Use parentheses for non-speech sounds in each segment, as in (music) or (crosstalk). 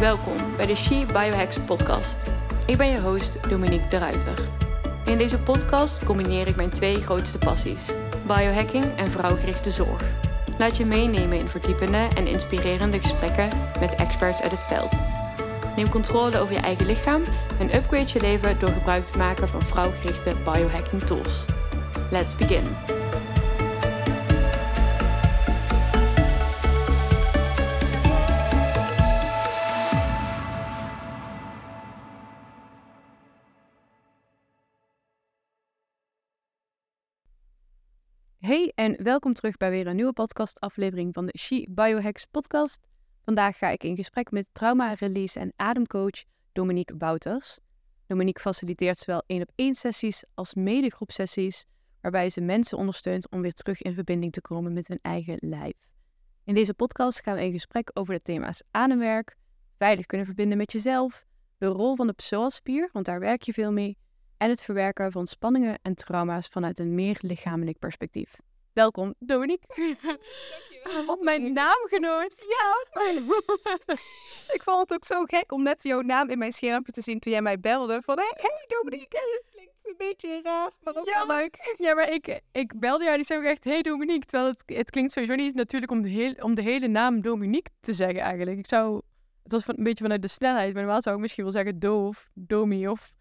Welkom bij de She Biohacks podcast. Ik ben je host Dominique de Ruiter. In deze podcast combineer ik mijn twee grootste passies: biohacking en vrouwgerichte zorg. Laat je meenemen in verdiepende en inspirerende gesprekken met experts uit het veld. Neem controle over je eigen lichaam en upgrade je leven door gebruik te maken van vrouwgerichte biohacking tools. Let's begin. En welkom terug bij weer een nieuwe podcastaflevering van de She Biohacks podcast. Vandaag ga ik in gesprek met trauma, release en ademcoach Dominique Bouters. Dominique faciliteert zowel één op één sessies als medegroepsessies, waarbij ze mensen ondersteunt om weer terug in verbinding te komen met hun eigen lijf. In deze podcast gaan we in gesprek over de thema's ademwerk, veilig kunnen verbinden met jezelf, de rol van de psoasspier, want daar werk je veel mee, en het verwerken van spanningen en trauma's vanuit een meer lichamelijk perspectief. Welkom, Dominique. (laughs) Dankjewel. Wat mijn naamgenoot. Ja. (laughs) ik vond het ook zo gek om net jouw naam in mijn schermpje te zien toen jij mij belde. Van, hé, hey, Dominique, het klinkt een beetje raar, maar ook Ja. wel leuk. Ja, maar ik, ik belde jou en ik zei ook echt, hey Dominique. Terwijl het, het klinkt sowieso niet natuurlijk om de, heel, om de hele naam Dominique te zeggen eigenlijk. Ik zou, het was van, een beetje vanuit de snelheid, maar normaal zou ik misschien wel zeggen Do of Domi of...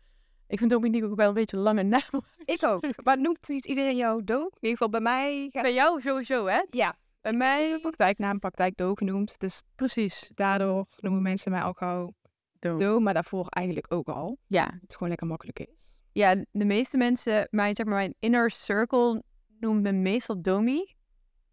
Ik vind Dominique ook wel een beetje een lange naam. Ik ook. Maar noemt niet iedereen jou Do? In ieder geval bij mij... Gaat... Bij jou sowieso, hè? Ja, Bij mij... praktijknaam, praktijk Do genoemd. Dus Precies. daardoor noemen mensen mij al gauw Do. Do. Maar daarvoor eigenlijk ook al. Ja. Het gewoon lekker makkelijk is. ja, de meeste mensen, mijn, zeg maar, mijn inner circle noemen me meestal Domi.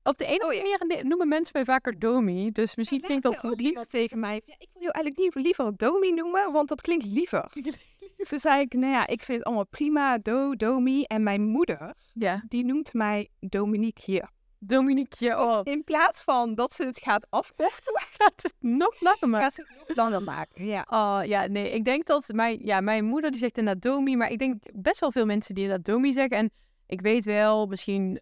Op de een of andere manier noemen mensen mij vaker Domi. Dus misschien klinkt dat ook lief. iemand tegen mij. Ja, ik wil jou eigenlijk liever, liever Domi noemen, want dat klinkt liever. (laughs) Toen zei ik, nou ja, ik vind het allemaal prima, Do, Domi. En mijn moeder, Ja. die noemt mij Dominique hier. Dominique, ja, oh, Dus in plaats van dat ze het gaat afkorten, (laughs) gaat het nog langer maken. gaat ze het nog langer maken. Ja. Oh ja, nee, ik denk dat mijn, ja, mijn moeder die zegt inderdaad Domi, maar ik denk best wel veel mensen die inderdaad Domi zeggen. En ik weet wel, misschien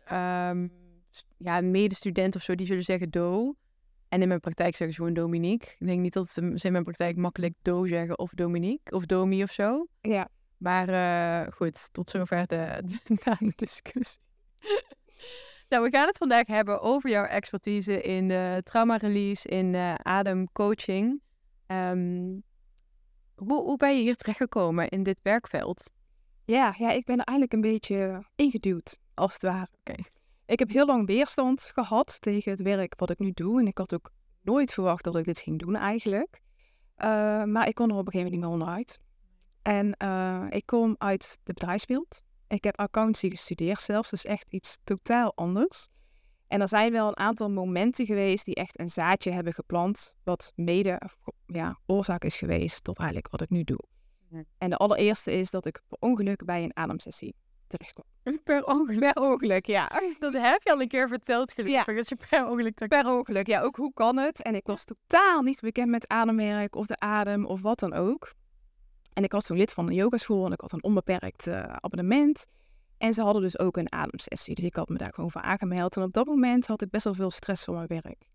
s- ja, medestudent of zo, die zullen zeggen Do. En in mijn praktijk zeggen ze gewoon Dominique. Ik denk niet dat ze in mijn praktijk makkelijk Do zeggen of Dominique of Domi of zo. ja. Maar eh, goed, tot zover de, de (laughs) discussie. (laughs) nou, we gaan het vandaag hebben over jouw expertise in eh, trauma release, in ademcoaching. Ehm, hoe, hoe ben je hier terechtgekomen in dit werkveld? Ja, ja, ik ben er eigenlijk een beetje ingeduwd, als het ware. Oké. Ik heb heel lang weerstand gehad tegen het werk wat ik nu doe. En ik had ook nooit verwacht dat ik dit ging doen eigenlijk. Eh, maar ik kon er op een gegeven moment niet meer onderuit. En eh, ik kom uit de bedrijfsbeeld. Ik heb accountancy gestudeerd zelfs, dus echt iets totaal anders. En er zijn wel een aantal momenten geweest die echt een zaadje hebben geplant, wat mede ja, oorzaak is geweest tot eigenlijk wat ik nu doe. En de allereerste is dat ik per ongeluk bij een ademsessie terecht kwam. (laughs) Per ongeluk. Per ongeluk, ja. (laughs) Dat heb je al een keer verteld, gelukkig. Dat je per ongeluk terecht... Per ongeluk, ja, ook hoe kan het? En ik was totaal niet bekend met ademwerk of de adem of wat dan ook. En ik was toen lid van een yogaschool en ik had een onbeperkt eh, abonnement. En ze hadden dus ook een ademsessie, dus ik had me daar gewoon voor aangemeld. En op dat moment had ik best wel veel stress voor mijn werk.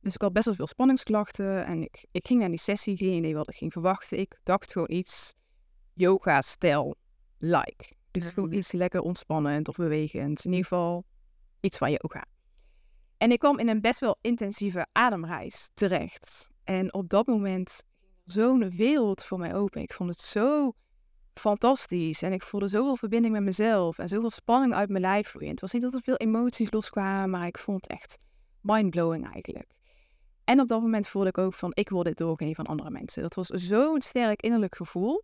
Dus ik had best wel veel spanningsklachten en ik, ik ging naar die sessie, geen idee wat ik ging verwachten. Ik dacht gewoon iets yoga-stijl-like. Dus gewoon Mhm. iets lekker ontspannend of bewegend. In ieder geval iets van yoga. En ik kwam in een best wel intensieve ademreis terecht. En op dat moment ging er zo'n wereld voor mij open. Ik vond het zo fantastisch. En ik voelde zoveel verbinding met mezelf. En zoveel spanning uit mijn lijf vloeien. Het was niet dat er veel emoties loskwamen, maar ik vond het echt mindblowing eigenlijk. En op dat moment voelde ik ook van, ik wil dit doorgeven aan andere mensen. Dat was zo'n sterk innerlijk gevoel.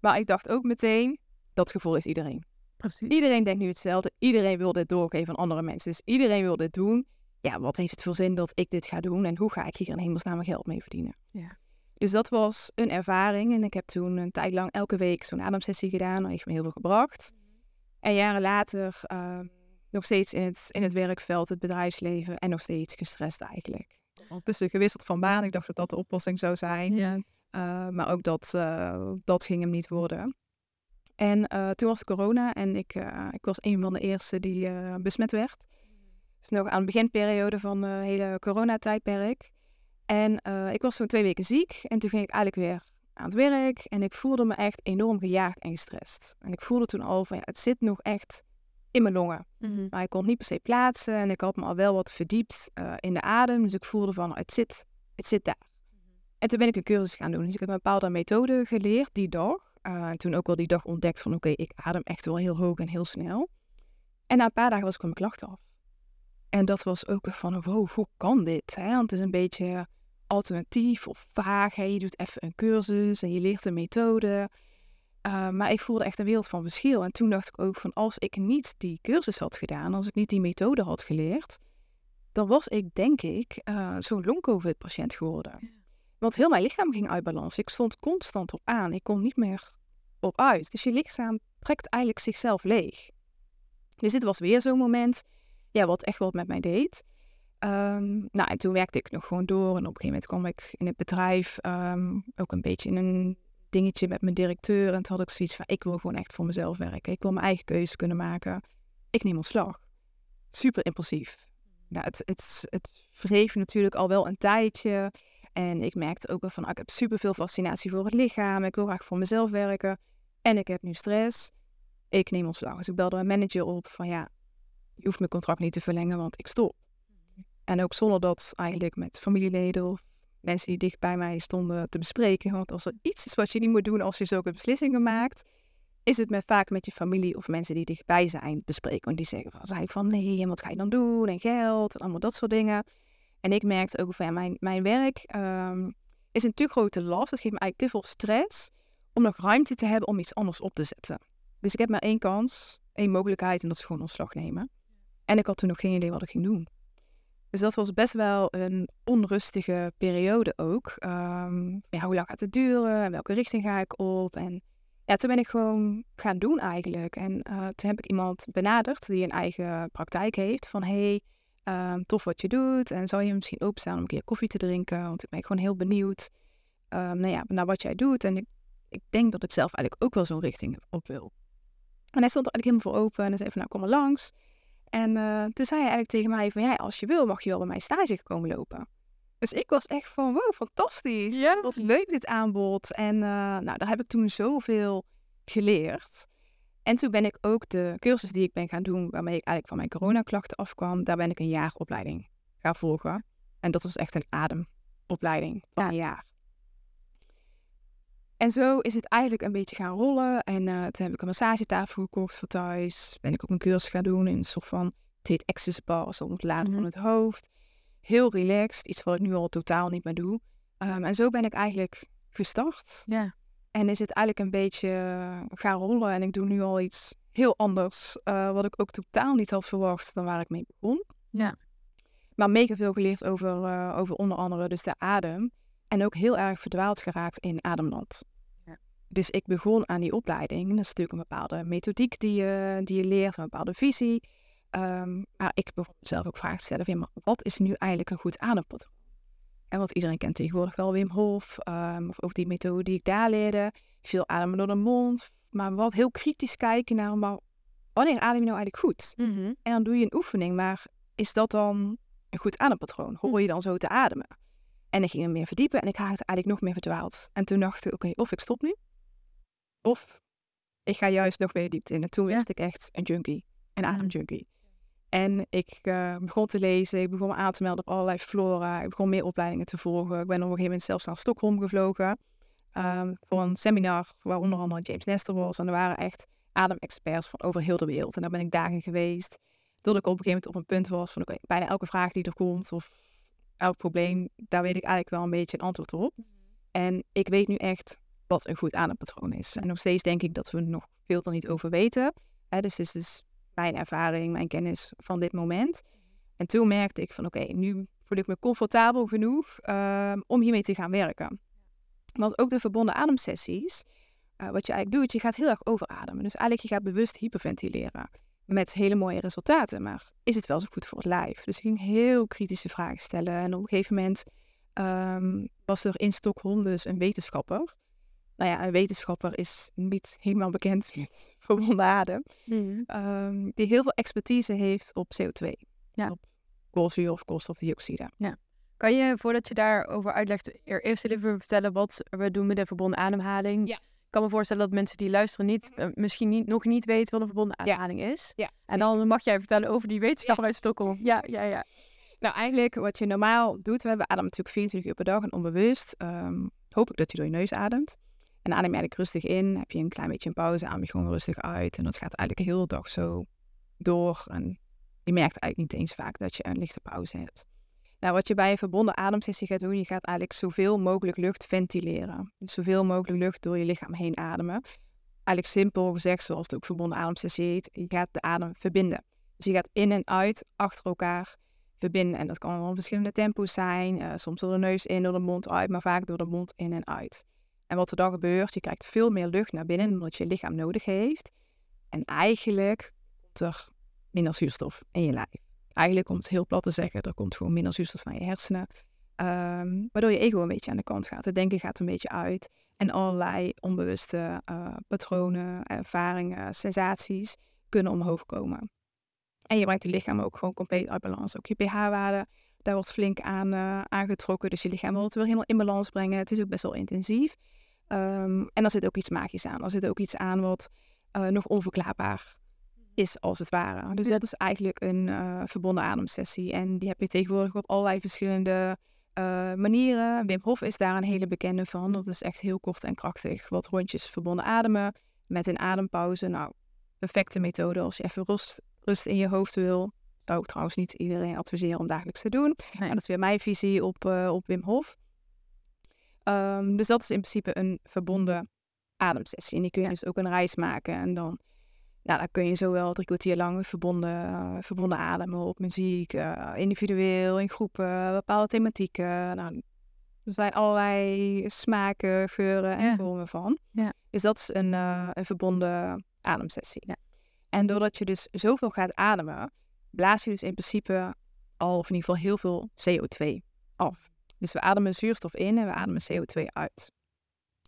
Maar ik dacht ook meteen, dat gevoel heeft iedereen. Precies. Iedereen denkt nu hetzelfde. Iedereen wil dit doorgeven aan andere mensen. Dus iedereen wil dit doen. Ja, wat heeft het voor zin dat ik dit ga doen? En hoe ga ik hier in hemelsnaam mijn geld mee verdienen? Ja. Dus dat was een ervaring. En ik heb toen een tijd lang elke week zo'n ademsessie gedaan. Dat heeft me heel veel gebracht. En jaren later ehm, nog steeds in het, in het werkveld, het bedrijfsleven. En nog steeds gestrest eigenlijk. Ondertussen gewisseld van baan. Ik dacht dat dat de oplossing zou zijn. Ja. Uh, maar ook dat, uh, dat ging hem niet worden. En uh, toen was corona en ik, uh, ik was een van de eerste die besmet werd. Dus nog aan de beginperiode van de hele coronatijdperk. En eh, ik was zo'n twee weken ziek en toen ging ik eigenlijk weer aan het werk en ik voelde me echt enorm gejaagd en gestrest. En ik voelde toen al van ja, het zit nog echt in mijn longen. Mhm. Maar ik kon het niet per se plaatsen en ik had me al wel wat verdiept eh, in de adem. Dus ik voelde van het zit, het zit daar. En toen ben ik een cursus gaan doen. Dus ik heb een bepaalde methode geleerd die dag. Eh, en toen ook wel die dag ontdekt van oké, ik adem echt wel heel hoog en heel snel. En na een paar dagen was ik van mijn klachten af. En dat was ook van wow, hoe kan dit? Hè? Want het is een beetje alternatief of vaag. Hè? Je doet even een cursus en je leert een methode. Uh, maar ik voelde echt een wereld van verschil. En toen dacht ik ook van als ik niet die cursus had gedaan, als ik niet die methode had geleerd, dan was ik denk ik uh, zo'n long-covid patiënt geworden. Want heel mijn lichaam ging uit balans. Ik stond constant op aan. Ik kon niet meer op uit. Dus je lichaam trekt eigenlijk zichzelf leeg. Dus dit was weer zo'n moment ja, wat echt wat met mij deed. Um, nou, en toen werkte ik nog gewoon door. En op een gegeven moment kwam ik in het bedrijf um, ook een beetje in een dingetje met mijn directeur. En toen had ik zoiets van, ik wil gewoon echt voor mezelf werken. Ik wil mijn eigen keuze kunnen maken. Ik neem ontslag. Super impulsief. Nou, het, het, het wreef natuurlijk al wel een tijdje. En ik merkte ook wel van, ah, ik heb super veel fascinatie voor het lichaam. Ik wil graag voor mezelf werken. En ik heb nu stress. Ik neem ontslag. Dus ik belde mijn manager op van, ja, je hoeft mijn contract niet te verlengen, want ik stop. En ook zonder dat eigenlijk met familieleden of mensen die dicht bij mij stonden te bespreken. Want als er iets is wat je niet moet doen als je zulke beslissingen maakt, is het met, vaak met je familie of mensen die dichtbij zijn bespreken. Want die zeggen van, van nee, en wat ga je dan doen? En geld en allemaal dat soort dingen. En ik merkte ook van ja, mijn, mijn werk um, is een te grote last. Het geeft me eigenlijk te veel stress om nog ruimte te hebben om iets anders op te zetten. Dus ik heb maar één kans, één mogelijkheid en dat is gewoon ontslag nemen. En ik had toen nog geen idee wat ik ging doen. Dus dat was best wel een onrustige periode ook. Um, ja, hoe lang gaat het duren? En welke richting ga ik op? En ja, toen ben ik gewoon gaan doen eigenlijk. En uh, toen heb ik iemand benaderd die een eigen praktijk heeft. Van hey, um, tof wat je doet. En zou je misschien openstaan om een keer koffie te drinken? Want ik ben gewoon heel benieuwd um, nou ja, naar wat jij doet. En ik, ik denk dat ik zelf eigenlijk ook wel zo'n richting op wil. En hij stond er eigenlijk helemaal voor open. En hij zei van nou kom maar langs. En uh, toen zei hij eigenlijk tegen mij van, ja, als je wil mag je wel bij mij stage komen lopen. Dus ik was echt van, wow, fantastisch. Wat leuk dit aanbod. En uh, nou, daar heb ik toen zoveel geleerd. En toen ben ik ook de cursus die ik ben gaan doen, waarmee ik eigenlijk van mijn coronaklachten afkwam, daar ben ik een jaar opleiding gaan volgen. En dat was echt een ademopleiding van Ja. een jaar. En zo is het eigenlijk een beetje gaan rollen. En eh, toen heb ik een massagetafel gekocht voor thuis. Ben ik ook een cursus gaan doen in een soort van... Het heet Access Bar, zo ontladen Mhm. van het hoofd. Heel relaxed, iets wat ik nu al totaal niet meer doe. Ehm, en zo ben ik eigenlijk gestart. Ja. En is het eigenlijk een beetje eh, gaan rollen. En ik doe nu al iets heel anders. eh, wat ik ook totaal niet had verwacht dan waar ik mee begon. Ja. Maar mega veel geleerd over, eh, over onder andere dus de adem. En ook heel erg verdwaald geraakt in ademland. Ja. Dus ik begon aan die opleiding. Dat is natuurlijk een bepaalde methodiek die je, die je leert, een bepaalde visie. Ehm, maar ik begon mezelf ook vragen te stellen: van, ja, maar wat is nu eigenlijk een goed adempatroon? En wat iedereen kent tegenwoordig wel, Wim Hof, ehm, of ook die methode die ik daar leerde. Veel ademen door de mond. Maar wat heel kritisch kijken naar, maar wanneer adem je nou eigenlijk goed? Mhm. En dan doe je een oefening, maar is dat dan een goed adempatroon? Hoor je dan zo te ademen? En ik ging er meer verdiepen en ik raakte eigenlijk nog meer verdwaald. En toen dacht ik, oké, of ik stop nu, of ik ga juist nog meer diepte in. En toen werd ik echt een junkie, een ademjunkie. En ik eh, begon te lezen, ik begon me aan te melden op allerlei flora. Ik begon meer opleidingen te volgen. Ik ben op een gegeven moment zelfs naar Stockholm gevlogen. ehm, voor een seminar waar onder andere James Nestor was. En er waren echt ademexperts van over heel de wereld. En daar ben ik dagen geweest. Tot ik op een gegeven moment op een punt was van oké, bijna elke vraag die er komt of elk probleem, daar weet ik eigenlijk wel een beetje een antwoord op. En ik weet nu echt wat een goed adempatroon is. En nog steeds denk ik dat we er nog veel er niet over weten. Hè, dus dit is mijn ervaring, mijn kennis van dit moment. En toen merkte ik van oké, nu voel ik me comfortabel genoeg ehm, om hiermee te gaan werken. Want ook de verbonden ademsessies, eh, wat je eigenlijk doet, je gaat heel erg overademen. Dus eigenlijk je gaat bewust hyperventileren met hele mooie resultaten. Maar is het wel zo goed voor het lijf? Dus ik ging heel kritische vragen stellen. En op een gegeven moment ehm, was er in Stockholm dus een wetenschapper. Nou ja, een wetenschapper is niet helemaal bekend met (laughs) verbonden adem. Mhm. ehm, die heel veel expertise heeft op CO2. Ja. Op koolzuur of koolstofdioxide. Kan Kan je, voordat je daarover uitlegt, eerst even vertellen wat we doen met de verbonden ademhaling? Ja. Ik kan me voorstellen dat mensen die luisteren niet, uh, misschien niet, nog niet weten wat een verbonden ademhaling ja. is. Ja, en dan mag jij vertellen over die wetenschap uit Stockholm. Ja, ja, ja. Nou, eigenlijk wat je normaal doet, we hebben adem natuurlijk 24 uur per dag en onbewust. Um, hoop ik dat je door je neus ademt. En adem eigenlijk rustig in, heb je een klein beetje een pauze, adem je gewoon rustig uit. En dat gaat eigenlijk de hele dag zo door. En je merkt eigenlijk niet eens vaak dat je een lichte pauze hebt. Nou, wat je bij een verbonden ademsessie gaat doen, je gaat eigenlijk zoveel mogelijk lucht ventileren. Dus zoveel mogelijk lucht door je lichaam heen ademen. Eigenlijk simpel gezegd, zoals het ook verbonden ademsessie heet, je gaat de adem verbinden. Dus je gaat in en uit achter elkaar verbinden. En dat kan wel verschillende tempo's zijn. Uh, soms door de neus in, door de mond uit, maar vaak door de mond in en uit. En wat er dan gebeurt, je krijgt veel meer lucht naar binnen dan dat je lichaam nodig heeft. En eigenlijk komt er minder zuurstof in je lijf. Eigenlijk, om het heel plat te zeggen, er komt gewoon minder zuurstof naar je hersenen. Um, waardoor je ego een beetje aan de kant gaat. Het denken gaat een beetje uit. En allerlei onbewuste uh, patronen, ervaringen, sensaties kunnen omhoog komen. En je brengt je lichaam ook gewoon compleet uit balans. Ook je pH-waarde, daar wordt flink aan uh, aangetrokken. Dus je lichaam wil het weer helemaal in balans brengen. Het is ook best wel intensief. Um, en er zit ook iets magisch aan. Er zit ook iets aan wat uh, nog onverklaarbaar is, als het ware. Dus dat is eigenlijk een uh, verbonden ademsessie. En die heb je tegenwoordig op allerlei verschillende manieren. Wim Hof is daar een hele bekende van. Dat is echt heel kort en krachtig. Wat rondjes verbonden ademen met een adempauze. Nou, perfecte methode als je even rust, rust in je hoofd wil. Zou ik trouwens niet iedereen adviseren om dagelijks te doen. Nee. En dat is weer mijn visie op, uh, op Wim Hof. Um, dus dat is in principe een verbonden ademsessie. En die kun je dus ook een reis maken. En dan, nou, dan kun je zowel drie kwartier lang verbonden, uh, verbonden ademen op muziek, uh, individueel, in groepen, bepaalde thematieken. Nou, er zijn allerlei smaken, geuren en ja. vormen van. Ja. Dus dat is een, een verbonden ademsessie. Ja. En doordat je dus zoveel gaat ademen, blaas je dus in principe al, of in ieder geval heel veel CO2 af. Dus we ademen zuurstof in en we ademen CO2 uit.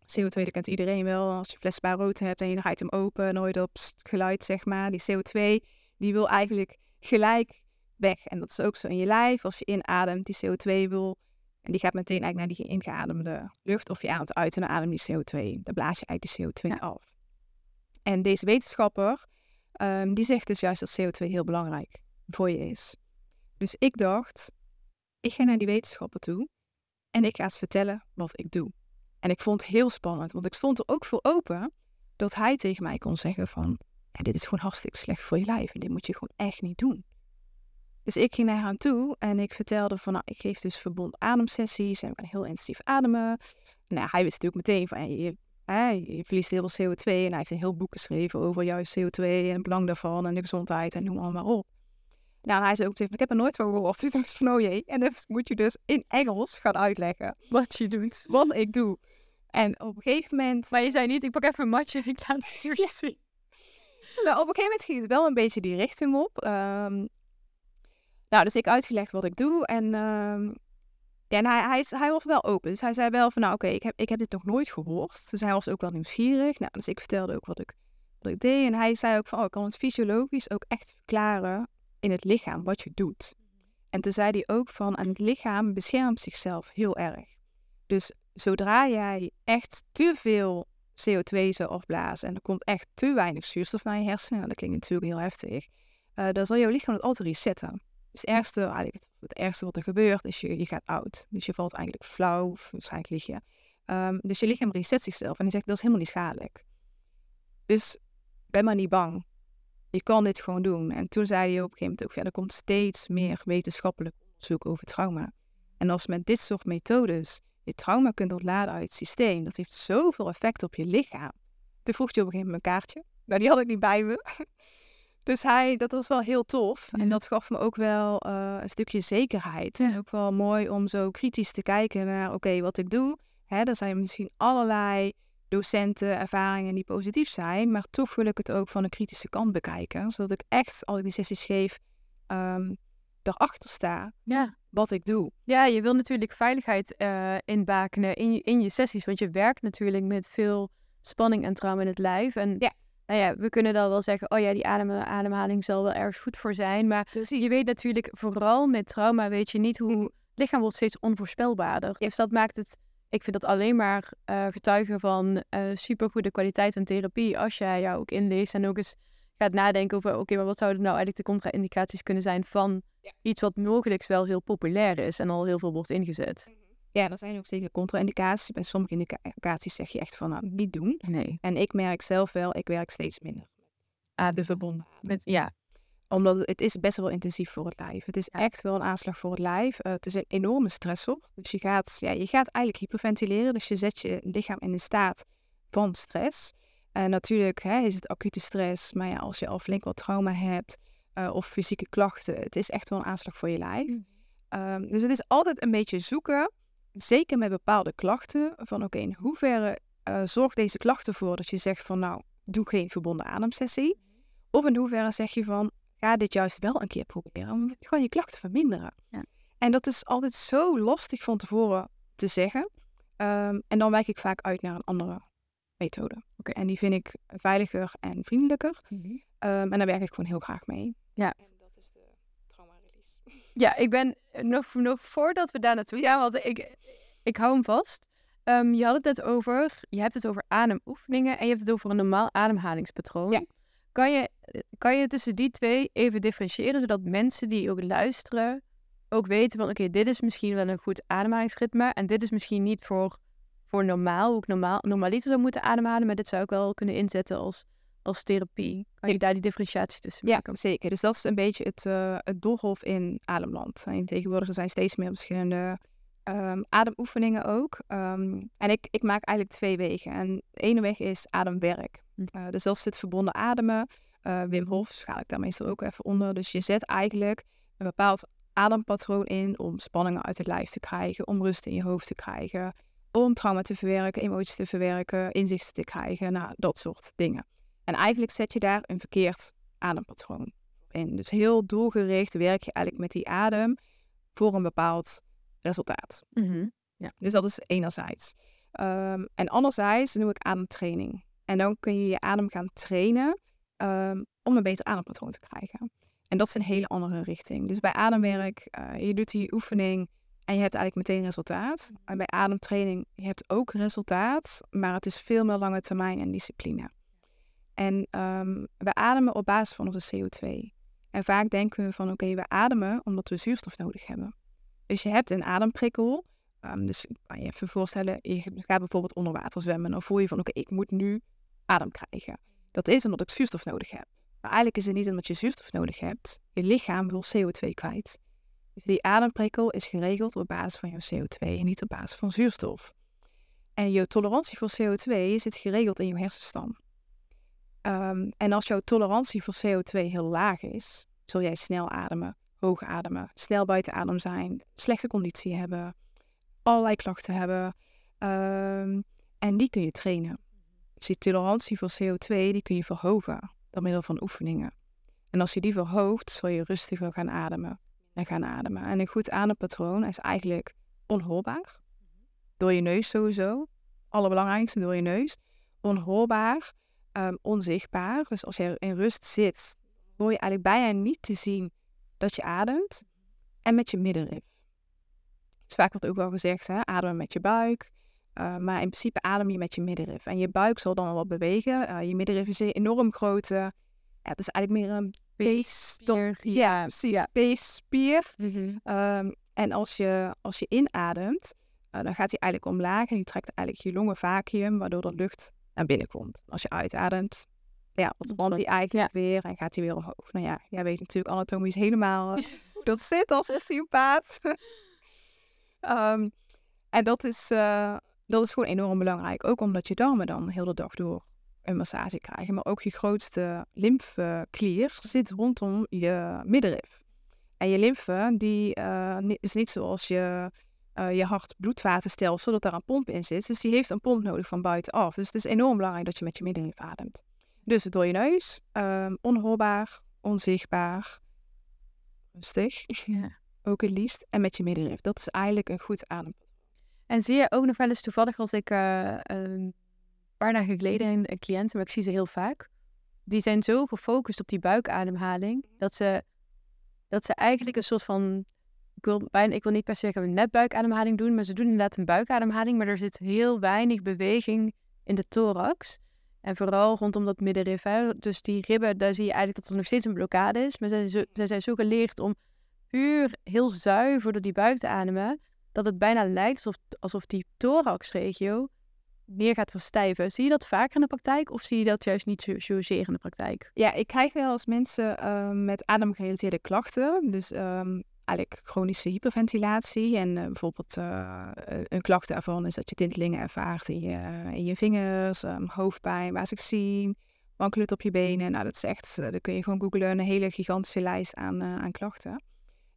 CO2, dat kent iedereen wel. Als je fles rood hebt en je draait hem open, dan hoor je dat geluid, zeg maar. Die CO2, die wil eigenlijk gelijk weg. En dat is ook zo in je lijf. Als je inademt, die CO2 wil... En die gaat meteen eigenlijk naar die ingeademde lucht. Of je ademt uit en dan adem die CO2. Dan blaas je eigenlijk die CO2 ja. af. En deze wetenschapper, um, die zegt dus juist dat CO2 heel belangrijk voor je is. Dus ik dacht, ik ga naar die wetenschapper toe en ik ga eens vertellen wat ik doe. En ik vond het heel spannend, want ik stond er ook voor open dat hij tegen mij kon zeggen van, ja, dit is gewoon hartstikke slecht voor je lijf en dit moet je gewoon echt niet doen. Dus ik ging naar hem toe en ik vertelde van, nou, ik geef dus verbond ademsessies en we gaan heel intensief ademen. Nou, hij wist natuurlijk meteen van, je, je verliest heel veel CO2 en hij heeft een heel boek geschreven over juist CO2 en het belang daarvan en de gezondheid en noem maar op. Nou, hij zei ook tegen ik heb er nooit van gehoord. (laughs) Ik dacht van, oh jee. En dan moet je dus in Engels gaan uitleggen wat je doet. Wat ik doe. En op een gegeven moment... Maar je zei niet, ik pak even een matje en ik laat het hier (laughs) zien. Nou, op een gegeven moment ging het wel een beetje die richting op. Um, nou, dus ik uitgelegd wat ik doe. En, um, ja, en hij, hij, hij was wel open. Dus hij zei wel van, nou oké, okay, ik, heb, ik heb dit nog nooit gehoord. Dus hij was ook wel nieuwsgierig. Nou, dus ik vertelde ook wat ik, wat ik deed. En hij zei ook van, oh, ik kan het fysiologisch ook echt verklaren in het lichaam wat je doet. En toen zei hij ook van, aan het lichaam beschermt zichzelf heel erg. Dus zodra jij echt te veel CO2 zou afblazen en er komt echt te weinig zuurstof naar je hersenen, nou, dat klinkt natuurlijk heel heftig, uh, dan zal jouw lichaam het altijd resetten. Dus het ergste, eigenlijk het ergste wat er gebeurt is je, je gaat oud. Dus je valt eigenlijk flauw, of waarschijnlijk lig je. Um, dus je lichaam reset zichzelf en die zegt dat is helemaal niet schadelijk. Dus ben maar niet bang je kan dit gewoon doen. En toen zei hij op een gegeven moment ook, ja, er komt steeds meer wetenschappelijk onderzoek over trauma. En als met dit soort methodes je trauma kunt ontladen uit het systeem, dat heeft zoveel effect op je lichaam. Toen vroeg hij op een gegeven moment een kaartje. Nou, die had ik niet bij me. (laughs) Dus hij, dat was wel heel tof. En dat gaf me ook wel uh, een stukje zekerheid. En ook wel mooi om zo kritisch te kijken naar, oké, wat ik doe. Hè, er zijn misschien allerlei docenten, ervaringen die positief zijn, maar toch wil ik het ook van een kritische kant bekijken, zodat ik echt, als ik die sessies geef, um, erachter sta ja. wat ik doe. Ja, je wil natuurlijk veiligheid uh, inbakenen in je, in je sessies, want je werkt natuurlijk met veel spanning en trauma in het lijf. En ja. nou ja, we kunnen dan wel zeggen, oh ja, die adem ademhaling zal wel ergens goed voor zijn, maar je weet natuurlijk, vooral met trauma weet je niet hoe lichaam wordt steeds onvoorspelbaarder. Dus dat maakt het, ik vind dat alleen maar uh, getuigen van uh, supergoede kwaliteit en therapie. Als jij jou ook inleest en ook eens gaat nadenken over, oké, maar wat zouden nou eigenlijk de contra-indicaties kunnen zijn van iets wat mogelijk wel heel populair is en al heel veel wordt ingezet. Mhm. Ja, er zijn ook zeker contra-indicaties. Bij sommige indicaties zeg je echt van, nou, niet doen. Nee. En ik merk zelf wel, ik werk steeds minder. Ah, de verbonden. Met, ja, omdat het, is best wel intensief voor het lijf. Het is echt wel een aanslag voor het lijf. Uh, het is een enorme stressor. Dus je gaat, ja, je gaat eigenlijk hyperventileren. Dus je zet je lichaam in een staat van stress. En natuurlijk hè, is het acute stress. Maar ja, als je al flink wat trauma hebt uh, of fysieke klachten. Het is echt wel een aanslag voor je lijf. Mm. Um, dus het is altijd een beetje zoeken. Zeker met bepaalde klachten. Van oké, okay, in hoeverre uh, zorgt deze klacht ervoor dat je zegt van nou, doe geen verbonden ademsessie. Of in hoeverre zeg je van, ga dit juist wel een keer proberen. Om gewoon je klachten verminderen. Ja. En dat is altijd zo lastig van tevoren te zeggen. Um, en dan wijk ik vaak uit naar een andere methode. Okay. En die vind ik veiliger en vriendelijker. Mm -hmm. um, en daar werk ik gewoon heel graag mee. Ja. En dat is de trauma release. (laughs) Ja, ik ben nog, nog voordat we daar naartoe gaan, want ik, ik hou hem vast. Um, je had het net over, je hebt het over ademoefeningen en je hebt het over een normaal ademhalingspatroon. Ja. Kan je, kan je tussen die twee even differentiëren, zodat mensen die ook luisteren ook weten van oké, dit is misschien wel een goed ademhalingsritme en dit is misschien niet voor, voor normaal, hoe ik normaal, normaliter zou moeten ademhalen, maar dit zou ik wel kunnen inzetten als, als therapie. Kan je daar die differentiaties tussen maken? Ja, zeker. Dus dat is een beetje het, uh, het doolhof in ademland. En tegenwoordig zijn steeds meer verschillende um, ademoefeningen ook. Um, en ik, ik maak eigenlijk twee wegen. En de ene weg is ademwerk. Uh, dus dat is het verbonden ademen. Uh, Wim Hof schaal ik daar meestal ook even onder. Dus je zet eigenlijk een bepaald adempatroon in om spanningen uit het lijf te krijgen, om rust in je hoofd te krijgen, om trauma te verwerken, emoties te verwerken, inzichten te krijgen, nou, dat soort dingen. En eigenlijk zet je daar een verkeerd adempatroon in. Dus heel doelgericht werk je eigenlijk met die adem voor een bepaald resultaat. Mm -hmm. ja. Dus dat is enerzijds. Um, en anderzijds doe ik ademtraining. En dan kun je je adem gaan trainen um, om een beter adempatroon te krijgen. En dat is een hele andere richting. Dus bij ademwerk, uh, je doet die oefening en je hebt eigenlijk meteen resultaat. En bij ademtraining, je hebt ook resultaat, maar het is veel meer lange termijn en discipline. En um, we ademen op basis van onze CO2. En vaak denken we van oké, okay, we ademen omdat we zuurstof nodig hebben. Dus je hebt een ademprikkel. Um, dus kan je even voorstellen, je gaat bijvoorbeeld onder water zwemmen. Dan voel je van oké, ik moet nu adem krijgen. Dat is omdat ik zuurstof nodig heb. Maar eigenlijk is het niet omdat je zuurstof nodig hebt. Je lichaam wil CO2 kwijt. Dus die ademprikkel is geregeld op basis van jouw CO2 en niet op basis van zuurstof. En je tolerantie voor CO2 zit geregeld in je hersenstam. Um, en als jouw tolerantie voor CO2 heel laag is, zul jij snel ademen, hoog ademen, snel buiten adem zijn, slechte conditie hebben, allerlei klachten hebben. Um, en die kun je trainen. Dus die tolerantie voor CO2 die kun je verhogen door middel van oefeningen. En als je die verhoogt, zul je rustiger gaan ademen en gaan ademen. En een goed adempatroon is eigenlijk onhoorbaar. Door je neus sowieso. Allerbelangrijkste door je neus. Onhoorbaar, um, onzichtbaar. Dus als je in rust zit, hoor je eigenlijk bijna niet te zien dat je ademt. En met je middenrif. Dus vaak wordt ook wel gezegd, hè, ademen met je buik. Uh, maar in principe adem je met je middenrif. En je buik zal dan wel bewegen. Uh, je middenrif is een enorm grote... Ja, het is eigenlijk meer een peesspier. Ja, precies. Ja. Peesspier. Mm -hmm. um, en als je, als je inademt, dan gaat hij eigenlijk omlaag. En die trekt eigenlijk je longen vacuüm, waardoor de lucht naar binnen komt. Als je uitademt, ja, ontspant hij eigenlijk ja. weer en gaat hij weer omhoog. Nou ja, jij weet natuurlijk anatomisch helemaal (laughs) hoe dat zit als osteopaat. um, (laughs) en dat is, uh, dat is gewoon enorm belangrijk. Ook omdat je darmen dan heel de dag door een massage krijgen. Maar ook je grootste lymfeklier zit rondom je middenrif. En je lymfe die, uh, is niet zoals je, uh, je hart-bloedvatenstelsel, dat daar een pomp in zit. Dus die heeft een pomp nodig van buitenaf. Dus het is enorm belangrijk dat je met je middenrif ademt. Dus door je neus, um, onhoorbaar, onzichtbaar, rustig. Ja. (laughs) Ook het liefst. En met je middenrif. Dat is eigenlijk een goed adempatroon. En zie je ook nog wel eens toevallig als ik uh, een paar dagen geleden een cliënt, maar ik zie ze heel vaak, die zijn zo gefocust op die buikademhaling dat ze, dat ze eigenlijk een soort van ik wil, bijna, ik wil niet per se zeggen een netbuikademhaling doen, maar ze doen inderdaad een buikademhaling, maar er zit heel weinig beweging in de thorax. En vooral rondom dat middenrif. Dus die ribben, daar zie je eigenlijk dat er nog steeds een blokkade is. Maar zij, zijn zo geleerd om puur heel zuiver door die buik te ademen, dat het bijna lijkt alsof, alsof die thoraxregio meer gaat verstijven. Zie je dat vaker in de praktijk of zie je dat juist niet zozeer in de praktijk? Ja, ik krijg wel eens mensen uh, met ademgerelateerde klachten. Dus um, eigenlijk chronische hyperventilatie. En uh, bijvoorbeeld uh, een klacht daarvan is dat je tintelingen ervaart in je, in je vingers, um, hoofdpijn, zie, wankelend op je benen. Nou, dat is echt, dan kun je gewoon googlen, een hele gigantische lijst aan, aan klachten.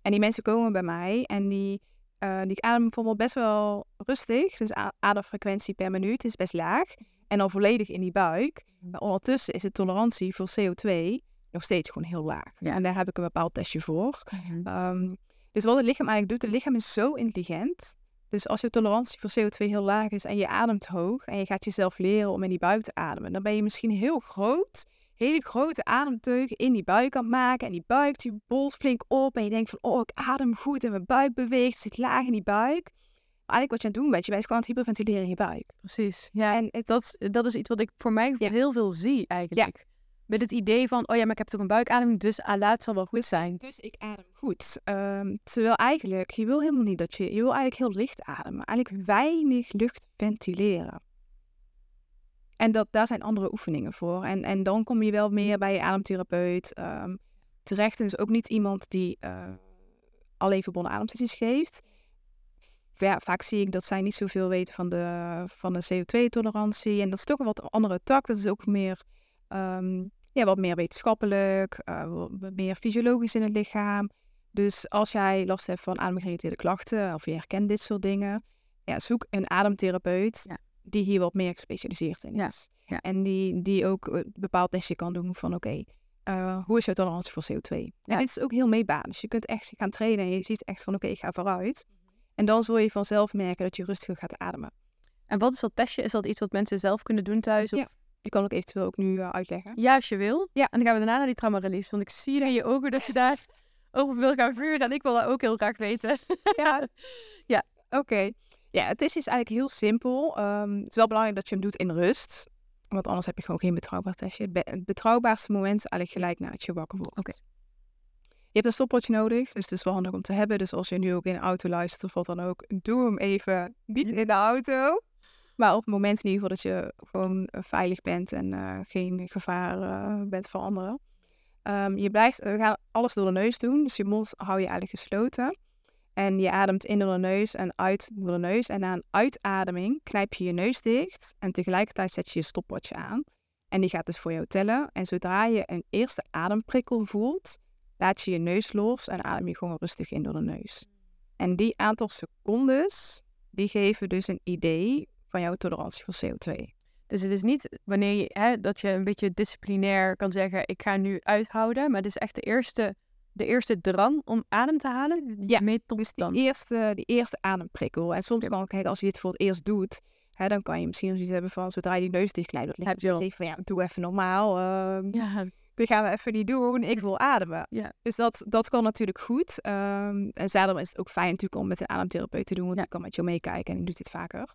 En die mensen komen bij mij en die uh, die ademen bijvoorbeeld best wel rustig. Dus ademfrequentie per minuut is best laag. En dan volledig in die buik. Mhm. Maar ondertussen is de tolerantie voor CO2 nog steeds gewoon heel laag. Ja. En daar heb ik een bepaald testje voor. Mm um, dus wat het lichaam eigenlijk doet, het lichaam is zo intelligent. Dus als je tolerantie voor CO2 heel laag is en je ademt hoog en je gaat jezelf leren om in die buik te ademen, dan ben je misschien heel groot hele grote ademteugen in die buik aan het maken. En die buik die bolt flink op. En je denkt van, oh, ik adem goed en mijn buik beweegt. zit laag in die buik. Maar eigenlijk wat je aan het doen bent, je bent gewoon aan het hyperventileren in je buik. Precies. Ja, en het... dat, dat is iets wat ik voor mij heel veel zie eigenlijk. Ja. Met het idee van, oh ja, maar ik heb toch een buikademing, dus ah, laat het zal wel goed zijn. Dus ik adem goed. Um, terwijl eigenlijk, je wil helemaal niet dat je, je wil eigenlijk heel licht ademen. Eigenlijk weinig lucht ventileren. En dat, daar zijn andere oefeningen voor. En, en dan kom je wel meer bij je ademtherapeut um, terecht. En dus ook niet iemand die uh, alleen verbonden ademsessies geeft. Ja, vaak zie ik dat zij niet zoveel weten van de, van de CO2-tolerantie. En dat is toch een wat andere tak. Dat is ook meer, um, ja, wat meer wetenschappelijk, uh, wat meer fysiologisch in het lichaam. Dus als jij last hebt van ademgerelateerde klachten of je herkent dit soort dingen, ja, zoek een ademtherapeut. Ja die hier wat meer gespecialiseerd in is. Ja. En die, die ook een eh, bepaald testje kan doen van oké, eh, hoe is jouw tolerantie voor CO2? En dit is ook heel meetbaar. Dus je kunt echt gaan trainen en je ziet echt van oké, ik ga vooruit. Mhm. En dan zul je vanzelf merken dat je rustiger gaat ademen. En wat is dat testje? Is dat iets wat mensen zelf kunnen doen thuis? Of? Die kan ik eventueel ook nu uh, uitleggen. Ja, als je wil. Ja. En dan gaan we daarna naar die trauma release. Want ik zie in je ogen dat je daar (laughs) over wil gaan vuren. En ik wil dat ook heel graag weten. ja, (laughs) ja. oké. Ja, het is dus eigenlijk heel simpel. Um, het is wel belangrijk dat je hem doet in rust. Want anders heb je gewoon geen betrouwbaar testje. Het, betrouwbaarste moment is eigenlijk gelijk nadat je wakker wordt. Oké. Je hebt een stopwatch nodig, dus het is wel handig om te hebben. Dus als je nu ook in de auto luistert of wat dan ook, doe hem even niet in de auto. Maar op het moment in ieder geval dat je gewoon eh, veilig bent en uh, geen gevaar uh, bent voor anderen. Um, je blijft, we gaan alles door de neus doen, dus je mond hou je eigenlijk gesloten. En je ademt in door de neus en uit door de neus. En na een uitademing knijp je je neus dicht. En tegelijkertijd zet je je stopwatch aan. En die gaat dus voor jou tellen. En zodra je een eerste ademprikkel voelt, laat je je neus los en adem je gewoon rustig in door de neus. En die aantal secondes, die geven dus een idee van jouw tolerantie voor CO2. Dus het is niet wanneer je, hè, dat je een beetje disciplinair kan zeggen, ik ga nu uithouden. Maar het is echt de eerste de eerste drang om adem te halen? Ja, dus die eerste, die eerste ademprikkel. En soms kan ik, als je dit voor het eerst doet, hè, dan kan je misschien zoiets hebben van, zodra je die neus dichtknijpt, dan heb je al van, ja, doe even normaal. Uh, ja. Dat gaan we even niet doen. Ik wil ademen. Ja. Dus dat, dat kan natuurlijk goed. Um, en daarom is het ook fijn natuurlijk om met een ademtherapeut te doen, want ja. die kan met jou meekijken en die doet dit vaker.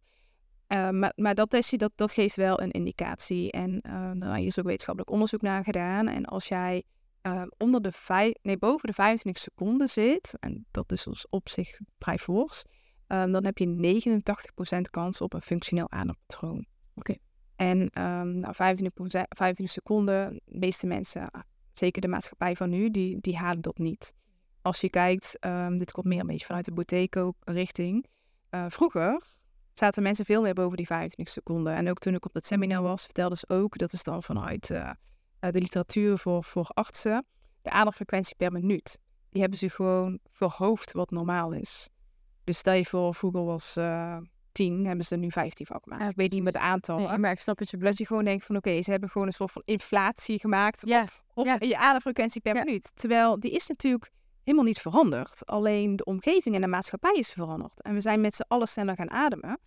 Uh, maar, maar dat testje, dat, dat geeft wel een indicatie. En uh, daar is ook wetenschappelijk onderzoek naar gedaan. En als jij Ehm, onder de vijf, nee, boven de 25 seconden zit, en dat is dus op zich vrij fors, um, dan heb je 89% kans op een functioneel adempatroon. Oké. En um, nou, 25, 25 seconden, de meeste mensen, zeker de maatschappij van nu, die, die halen dat niet. Als je kijkt, dit komt meer een beetje vanuit de Boteco-richting. Uh, vroeger zaten mensen veel meer boven die 25 seconden. En ook toen ik op dat seminar was, vertelden ze ook, dat is dan vanuit... Uh, eh, de literatuur voor, voor artsen, de ademfrequentie per minuut. Die hebben ze gewoon verhoogd wat normaal is. Dus stel je voor, vroeger was uh, 10, hebben ze er nu 15 van gemaakt. ik weet niet met de aantallen. Nee, maar ik snap het je Dat je gewoon denkt van oké, ze hebben gewoon een soort van inflatie gemaakt ja. op, je ademfrequentie per minuut. Terwijl die is natuurlijk helemaal niet veranderd. Alleen de omgeving en de maatschappij is veranderd. En we zijn met z'n allen sneller gaan ademen.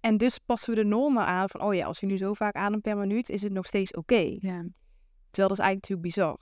En dus passen we de normen aan van, oh ja, als je nu zo vaak ademt per minuut, is het nog steeds oké. Ja. Terwijl dat is eigenlijk natuurlijk bizar.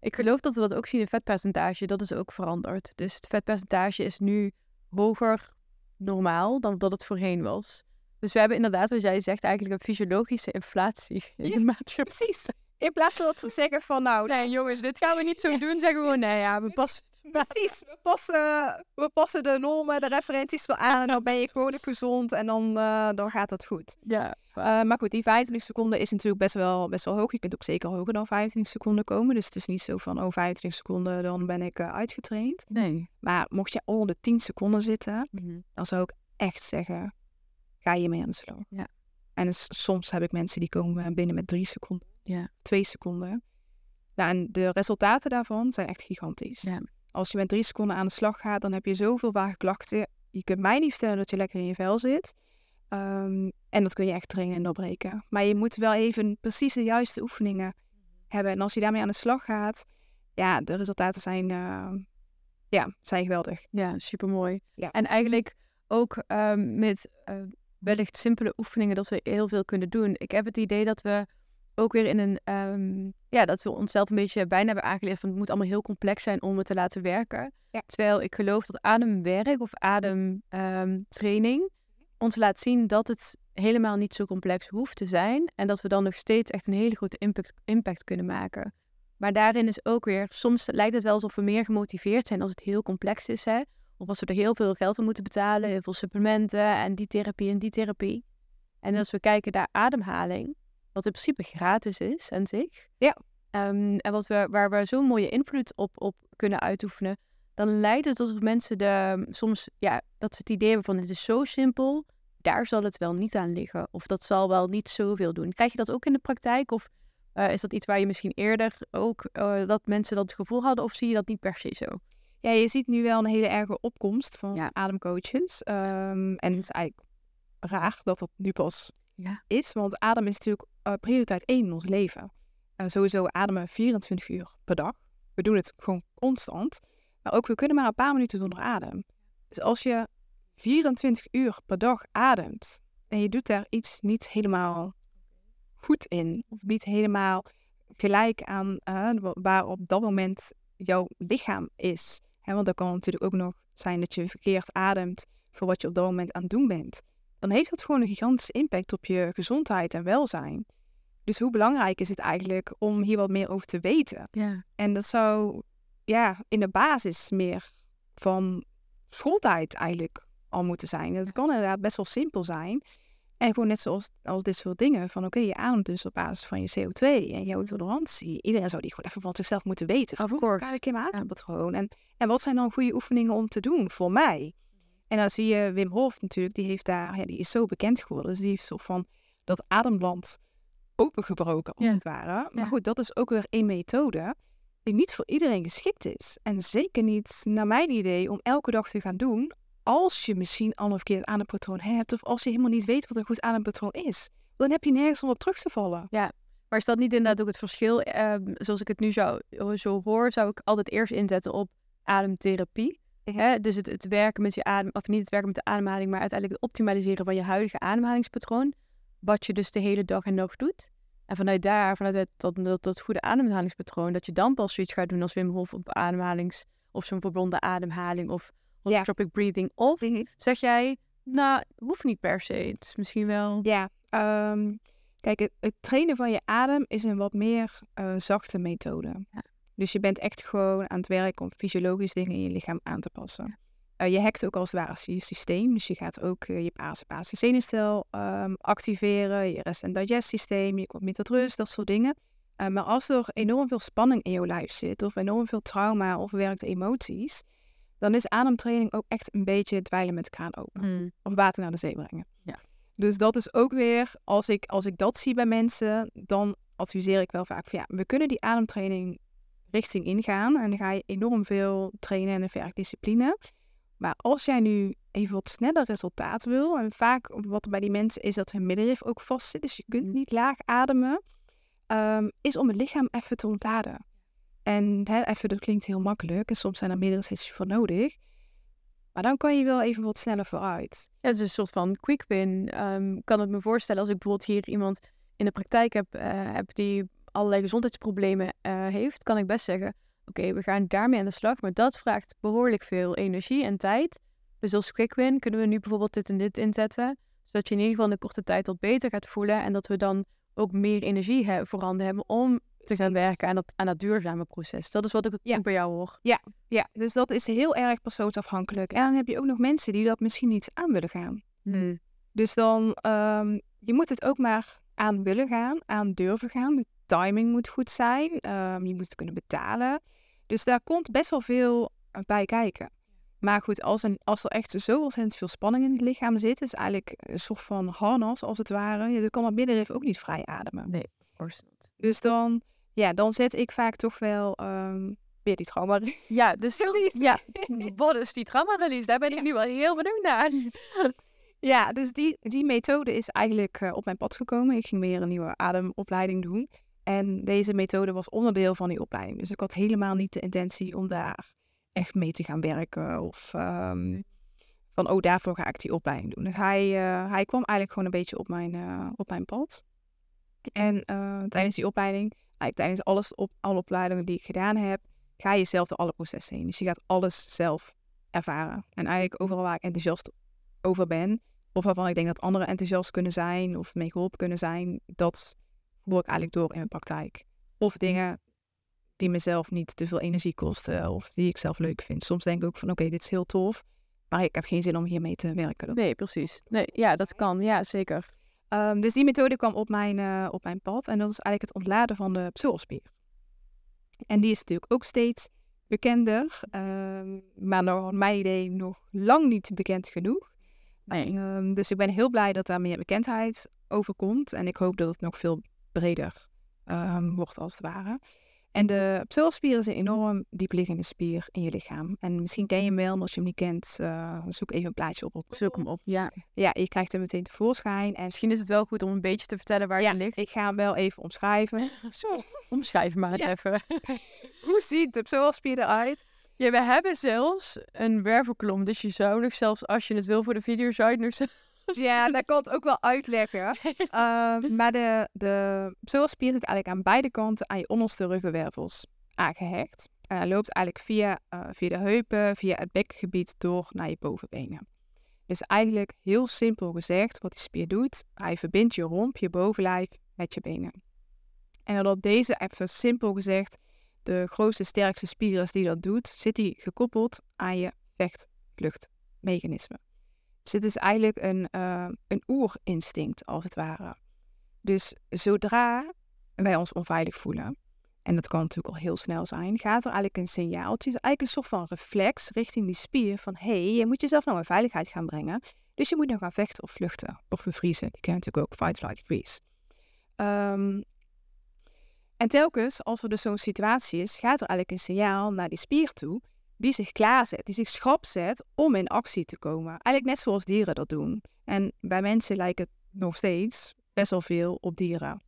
Ik geloof dat we dat ook zien in vetpercentage. Dat is ook veranderd. Dus het vetpercentage is nu hoger normaal dan dat het voorheen was. Dus we hebben inderdaad, wat jij zegt, eigenlijk een fysiologische inflatie (laughs) in Ja, de maatschappij. Precies. In plaats van dat we zeggen van nou, Nee, jongens, dit gaan we niet zo doen. Zeggen we gewoon, (laughs) nee, ja, we passen. (laughs) precies, we passen, we passen de normen, de referenties wel aan en dan ben je gewoon gezond en dan, eh, dan gaat het goed. Ja, Eh, maar goed, die 25 seconden is natuurlijk best wel, best wel hoog. Je kunt ook zeker hoger dan 25 seconden komen. Dus het is niet zo van, oh, 25 seconden, dan ben ik eh, uitgetraind. nee. Maar mocht je onder de 10 seconden zitten, Mhm. dan zou ik echt zeggen, ga je mee aan de slag. Ja. En soms heb ik mensen die komen binnen met 3 seconden, Ja. 2 seconden. Nou, en de resultaten daarvan zijn echt gigantisch. Ja. Als je met 3 seconden aan de slag gaat, dan heb je zoveel vage klachten. Je kunt mij niet vertellen dat je lekker in je vel zit. Ehm, en dat kun je echt trainen en doorbreken. Maar je moet wel even precies de juiste oefeningen hebben. En als je daarmee aan de slag gaat, ja, de resultaten zijn, eh, ja, zijn geweldig. Ja, supermooi. Ja. En eigenlijk ook ehm, met eh, wellicht simpele oefeningen dat we heel veel kunnen doen. Ik heb het idee dat we ook weer in een, ehm, ja, dat we onszelf een beetje bijna hebben aangeleerd van het moet allemaal heel complex zijn om het te laten werken. Ja. Terwijl ik geloof dat ademwerk of ademtraining ons laat zien dat het helemaal niet zo complex hoeft te zijn en dat we dan nog steeds echt een hele grote impact, impact kunnen maken. Maar daarin is ook weer, soms lijkt het wel alsof we meer gemotiveerd zijn als het heel complex is. Hè? Of als we er heel veel geld aan moeten betalen, heel veel supplementen en die therapie en die therapie. En als we kijken naar ademhaling, wat in principe gratis is aan zich. Ja. ehm, en wat we, waar we zo'n mooie invloed op, op kunnen uitoefenen. Dan lijkt het alsof mensen de, soms, ja, dat ze het idee hebben van het is zo simpel. Daar zal het wel niet aan liggen. Of dat zal wel niet zoveel doen. Krijg je dat ook in de praktijk? Of eh, is dat iets waar je misschien eerder ook eh, dat mensen dat gevoel hadden? Of zie je dat niet per se zo? Ja, je ziet nu wel een hele erge opkomst van Ja. ademcoaches. Ehm, en het is eigenlijk raar dat dat nu pas Ja. is. Want adem is natuurlijk eh, prioriteit één in ons leven. Eh, sowieso ademen 24 uur per dag. We doen het gewoon constant. Maar ook we kunnen maar een paar minuten zonder adem. Dus als je 24 uur per dag ademt en je doet daar iets niet helemaal goed in, of niet helemaal gelijk aan eh, wa- waar op dat moment jouw lichaam is. Want dat kan natuurlijk ook nog zijn dat je verkeerd ademt voor wat je op dat moment aan het doen bent. Dan heeft dat gewoon een gigantische impact op je gezondheid en welzijn. Dus hoe belangrijk is het eigenlijk om hier wat meer over te weten? Ja. En dat zou ja, in de basis meer van schooltijd eigenlijk al moeten zijn. Dat kan inderdaad best wel simpel zijn. En gewoon net zoals als dit soort dingen. Van oké, je ademt dus op basis van je CO2 en jouw tolerantie. Iedereen zou die gewoon even van zichzelf moeten weten. Of course. ga ik in mijn adempatroon? En, en wat zijn dan goede oefeningen om te doen voor mij? En dan zie je Wim Hof natuurlijk, die heeft daar, ja, die is zo bekend geworden. Dus die heeft zo van dat ademland opengebroken, als Ja. het ware. Maar Ja. goed, dat is ook weer een methode die niet voor iedereen geschikt is. En zeker niet, naar mijn idee, om elke dag te gaan doen als je misschien al een verkeerd adempatroon hebt of als je helemaal niet weet wat een goed adempatroon is. Dan heb je nergens om op terug te vallen. Maar is dat niet inderdaad ook het verschil? Ehm, zoals ik het nu zou, zo hoor, zou ik altijd eerst inzetten op ademtherapie. Dus het, het werken met je adem, of niet het werken met de ademhaling, maar uiteindelijk het optimaliseren van je huidige ademhalingspatroon. Wat je dus de hele dag en nacht doet. En vanuit daar, vanuit het, dat, dat, dat goede ademhalingspatroon, dat je dan pas zoiets gaat doen als Wim Hof op ademhalings, of zo'n verbonden ademhaling, of Ja. holotropic breathing. Of zeg jij, nou, hoeft niet per se. Het is misschien wel... Ja, ehm, kijk, het, het trainen van je adem is een wat meer eh, zachte methode. Ja. Dus je bent echt gewoon aan het werk om fysiologisch dingen in je lichaam aan te passen. Eh, je hackt ook als het ware je systeem. Dus je gaat ook eh, je parasympathische zenuwstel ehm, activeren, je rest- en digest systeem, je komt meer tot rust, dat soort dingen. Eh, maar als er enorm veel spanning in je lijf zit, of enorm veel trauma of werkte emoties, dan is ademtraining ook echt een beetje dweilen met de kraan open Hmm. of water naar de zee brengen. Ja. Dus dat is ook weer, als ik, als ik dat zie bij mensen, dan adviseer ik wel vaak van ja, we kunnen die ademtraining richting ingaan en dan ga je enorm veel trainen en een werkdiscipline. Maar als jij nu even wat sneller resultaat wil, en vaak wat er bij die mensen is dat hun middenrif ook vast zit, dus je kunt Mhm. niet laag ademen, ehm, is om het lichaam even te ontladen. En hè, even, dat klinkt heel makkelijk en soms zijn er meerdere sessies voor nodig. Maar dan kan je wel even wat sneller vooruit. Ja, het is een soort van quick win. Ehm, kan het me voorstellen als ik bijvoorbeeld hier iemand in de praktijk heb, eh, heb die allerlei gezondheidsproblemen eh, heeft, kan ik best zeggen: Oké, we gaan daarmee aan de slag. Maar dat vraagt behoorlijk veel energie en tijd. Dus als quick win kunnen we nu bijvoorbeeld dit en dit inzetten. Zodat je in ieder geval in de korte tijd wat beter gaat voelen. En dat we dan ook meer energie he voorhanden hebben om te gaan werken aan dat, aan dat duurzame proces. Dat is wat ik Ja. ook bij jou hoor. Ja, dus dat is heel erg persoonsafhankelijk. En dan heb je ook nog mensen die dat misschien niet aan willen gaan. Hmm. Dus dan, ehm, je moet het ook maar aan willen gaan, aan durven gaan. Timing moet goed zijn. ehm, je moet kunnen betalen. Dus daar komt best wel veel eh, bij kijken. Maar goed, als, een, als er echt zo ontzettend veel spanning in het lichaam zit, is eigenlijk een soort van harnas als het ware. Ja, dan kan dat middenrif ook niet vrij ademen. Nee, of. Dus dan, ja, dan zet ik vaak toch wel ehm, weer die trauma Ja, dus (laughs) release. ja, wat is die trauma release? Daar ben ik nu wel heel benieuwd naar. (laughs) Ja, dus die, die methode is eigenlijk eh, op mijn pad gekomen. Ik ging weer een nieuwe ademopleiding doen. En deze methode was onderdeel van die opleiding. Dus ik had helemaal niet de intentie om daar echt mee te gaan werken. Of ehm, van, oh, daarvoor ga ik die opleiding doen. Dus hij, eh, hij kwam eigenlijk gewoon een beetje op mijn, eh, op mijn pad. En eh, tijdens die opleiding, eigenlijk tijdens alles op, alle opleidingen die ik gedaan heb, ga je zelf door alle processen heen. Dus je gaat alles zelf ervaren. En eigenlijk overal waar ik enthousiast over ben, of waarvan ik denk dat anderen enthousiast kunnen zijn of mee geholpen kunnen zijn, dat voer ik eigenlijk door in mijn praktijk. Of dingen die mezelf niet te veel energie kosten of die ik zelf leuk vind. Soms denk ik ook van oké, dit is heel tof, maar ik heb geen zin om hiermee te werken. Dat- Nee, precies. Nee, ja, dat kan. Ja, zeker. Ehm, dus die methode kwam op mijn, eh, op mijn pad en dat is eigenlijk het ontladen van de psoasspier. En die is natuurlijk ook steeds bekender, ehm, maar naar mijn idee nog lang niet bekend genoeg. Ehm, dus ik ben heel blij dat daar meer bekendheid over komt. En ik hoop dat het nog veel breder ehm, wordt als het ware. En de psoasspier is een enorm diepliggende spier in je lichaam. En misschien ken je hem wel, maar als je hem niet kent, eh, zoek even een plaatje op. Zoek hem op. Ja. Ja, je krijgt hem meteen tevoorschijn. En Misschien is het wel goed om een beetje te vertellen waar ja, het ligt. ik ga hem wel even omschrijven. (laughs) Zo, omschrijf maar Ja. even. (laughs) Hoe ziet de psoasspier eruit? Ja, we hebben zelfs een wervelkolom. Dus je zou nog zelfs, als je het wil voor de video, zou je het nog zelfs... (laughs) Ja, dat kan het ook wel uitleggen. (laughs) Ehm, maar de, de psoasspier zit eigenlijk aan beide kanten aan je onderste ruggenwervels aangehecht. En hij loopt eigenlijk via, eh, via de heupen, via het bekgebied door naar je bovenbenen. Dus eigenlijk heel simpel gezegd wat die spier doet. Hij verbindt je romp, je bovenlijf met je benen. En doordat deze, even simpel gezegd, de grootste, sterkste spier is die dat doet, zit hij gekoppeld aan je vecht-vluchtmechanisme. Dus het is eigenlijk een, eh, een oerinstinct, als het ware. Dus zodra wij ons onveilig voelen, en dat kan natuurlijk al heel snel zijn, gaat er eigenlijk een signaaltje, eigenlijk een soort van reflex richting die spier van hé, hey, je moet jezelf nou in veiligheid gaan brengen. Dus je moet nou gaan vechten of vluchten of bevriezen. Die ken natuurlijk ook, fight, flight, freeze. Ehm, en telkens, als er dus zo'n situatie is, gaat er eigenlijk een signaal naar die spier toe die zich klaarzet, die zich schrap zet om in actie te komen. Eigenlijk net zoals dieren dat doen. En bij mensen lijkt het nog steeds best wel veel op dieren.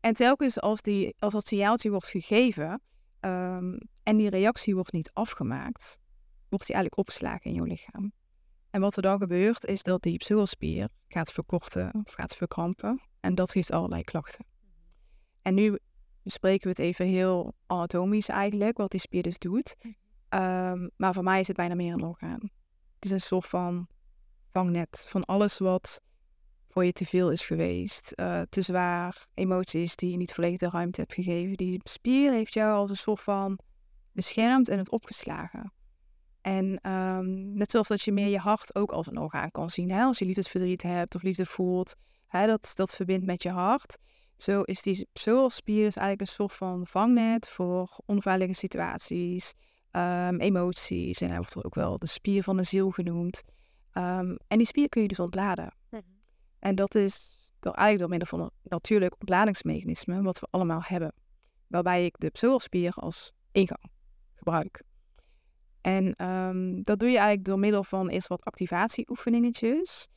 En telkens als, die, als dat signaaltje wordt gegeven ehm, en die reactie wordt niet afgemaakt, wordt die eigenlijk opgeslagen in jouw lichaam. En wat er dan gebeurt, is dat die psoaspier gaat verkorten of gaat verkrampen. En dat geeft allerlei klachten. En nu bespreken we het even heel anatomisch eigenlijk, wat die spier dus doet. Ehm, maar voor mij is het bijna meer een orgaan. Het is een soort van vangnet van alles wat voor je te veel is geweest. eh, te zwaar, emoties die je niet volledig de ruimte hebt gegeven. Die spier heeft jou als een soort van beschermd en het opgeslagen. En ehm, net zoals dat je meer je hart ook als een orgaan kan zien. Hè? Als je liefdesverdriet hebt of liefde voelt, hè, dat, dat verbindt met je hart. Zo is die psoasspier dus eigenlijk een soort van vangnet voor onveilige situaties, ehm, emoties. En hij wordt er ook wel de spier van de ziel genoemd. Ehm, en die spier kun je dus ontladen. En dat is door, eigenlijk door middel van een natuurlijk ontladingsmechanisme wat we allemaal hebben. Waarbij ik de psoasspier als ingang gebruik. En ehm, dat doe je eigenlijk door middel van eerst wat activatieoefeningetjes.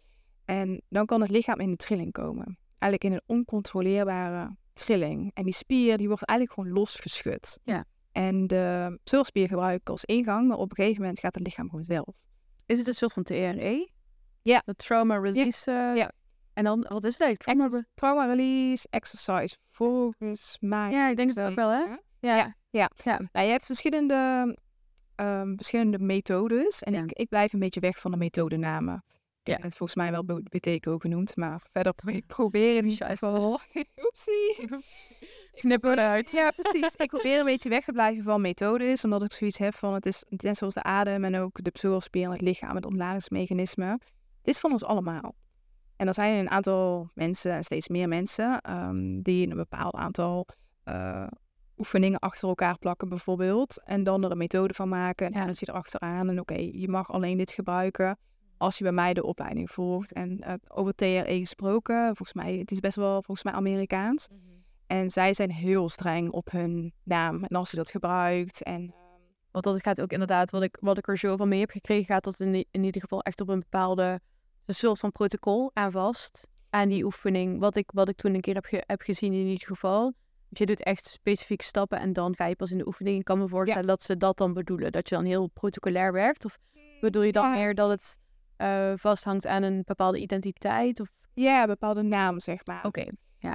En dan kan het lichaam in de trilling komen. Eigenlijk in een oncontroleerbare trilling. En die spier die wordt eigenlijk gewoon losgeschud. Ja. En de psoasspier gebruik ik als ingang, maar op een gegeven moment gaat het lichaam gewoon zelf. Is het een soort van TRE? Ja. De trauma release? eh, Ja. En dan, wat is het eigenlijk? Trauma... Trauma release exercise. Volgens mij. Ja, ik denk het zo. ook wel, hè? Ja. Ja. Ja. Ja. Nou, je hebt verschillende, ehm, verschillende methodes. En ik, ik blijf een beetje weg van de methodenamen. Ik Ja. het volgens mij wel be- Beteko genoemd. Maar verder pro- (laughs) ik probeer in ieder Scheisse. geval... (laughs) Oepsie. Knippen eruit. (laughs) Ja, precies. ik probeer een beetje weg te blijven van methodes. Omdat ik zoiets heb van... Het is net zoals de adem en ook de psoasspier en het lichaam. Het ontladingsmechanisme. Het is van ons allemaal. En er zijn een aantal mensen, en steeds meer mensen... ehm, die een bepaald aantal eh, oefeningen achter elkaar plakken bijvoorbeeld. En dan er een methode van maken. En Ja. dan zit je erachteraan. En oké, je mag alleen dit gebruiken als je bij mij de opleiding volgt. En eh, over TRE gesproken, volgens mij, het is best wel volgens mij Amerikaans. En zij zijn heel streng op hun naam en als ze dat gebruikt. En ehm, Want dat gaat ook inderdaad, wat ik, wat ik er zo van mee heb gekregen, gaat dat in, in ieder geval echt op een bepaalde een soort van protocol aan vast. Aan die oefening, wat ik, wat ik toen een keer heb, ge- heb gezien in ieder geval. Dus je doet echt specifiek stappen en dan ga je pas in de oefening. Ik kan me voorstellen dat ze dat dan bedoelen. Dat je dan heel protocolair werkt. Of bedoel je dan Ja. meer dat het eh, vasthangt aan een bepaalde identiteit? Of... ja, een bepaalde naam, zeg maar. Oké,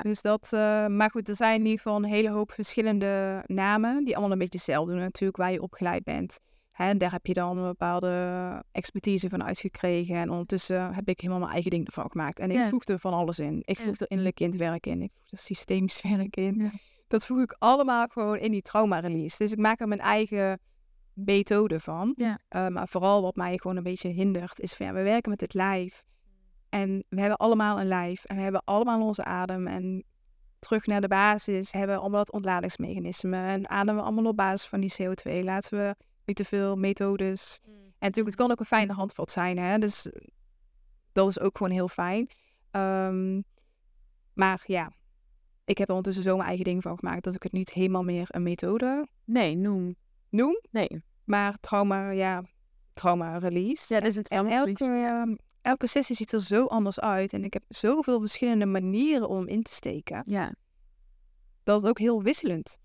Dus dat, eh, maar goed, er zijn in ieder geval een hele hoop verschillende namen. Die allemaal een beetje hetzelfde doen natuurlijk, waar je opgeleid bent. Hè, en daar heb je dan een bepaalde expertise van uitgekregen. En ondertussen heb ik helemaal mijn eigen ding ervan gemaakt. En ik Ja. voeg er van alles in. Ik Ja. voeg er innerlijk kindwerk in. Ik voeg er systemisch (laughs) werk in. Ja. Dat voeg ik allemaal gewoon in die trauma-release. Dus ik maak er mijn eigen methode van. Ja. Eh, maar vooral wat mij gewoon een beetje hindert, is van ja, we werken met het lijf. En we hebben allemaal een lijf. En we hebben allemaal onze adem. En terug naar de basis hebben we allemaal dat ontladingsmechanisme. En ademen we allemaal op basis van die CO2. Laten we niet te veel methodes. En natuurlijk, het kan ook een fijne handvat zijn. Hè? Dus dat is ook gewoon heel fijn. Ehm, maar ja, ik heb er ondertussen zo mijn eigen ding van gemaakt. Dat ik het niet helemaal meer een methode nee, noem. Noem. Nee. Maar trauma, ja, trauma release. Ja, dat is En trauma elke, ehm, elke sessie ziet er zo anders uit. En ik heb zoveel verschillende manieren om in te steken. Ja, Dat het ook heel wisselend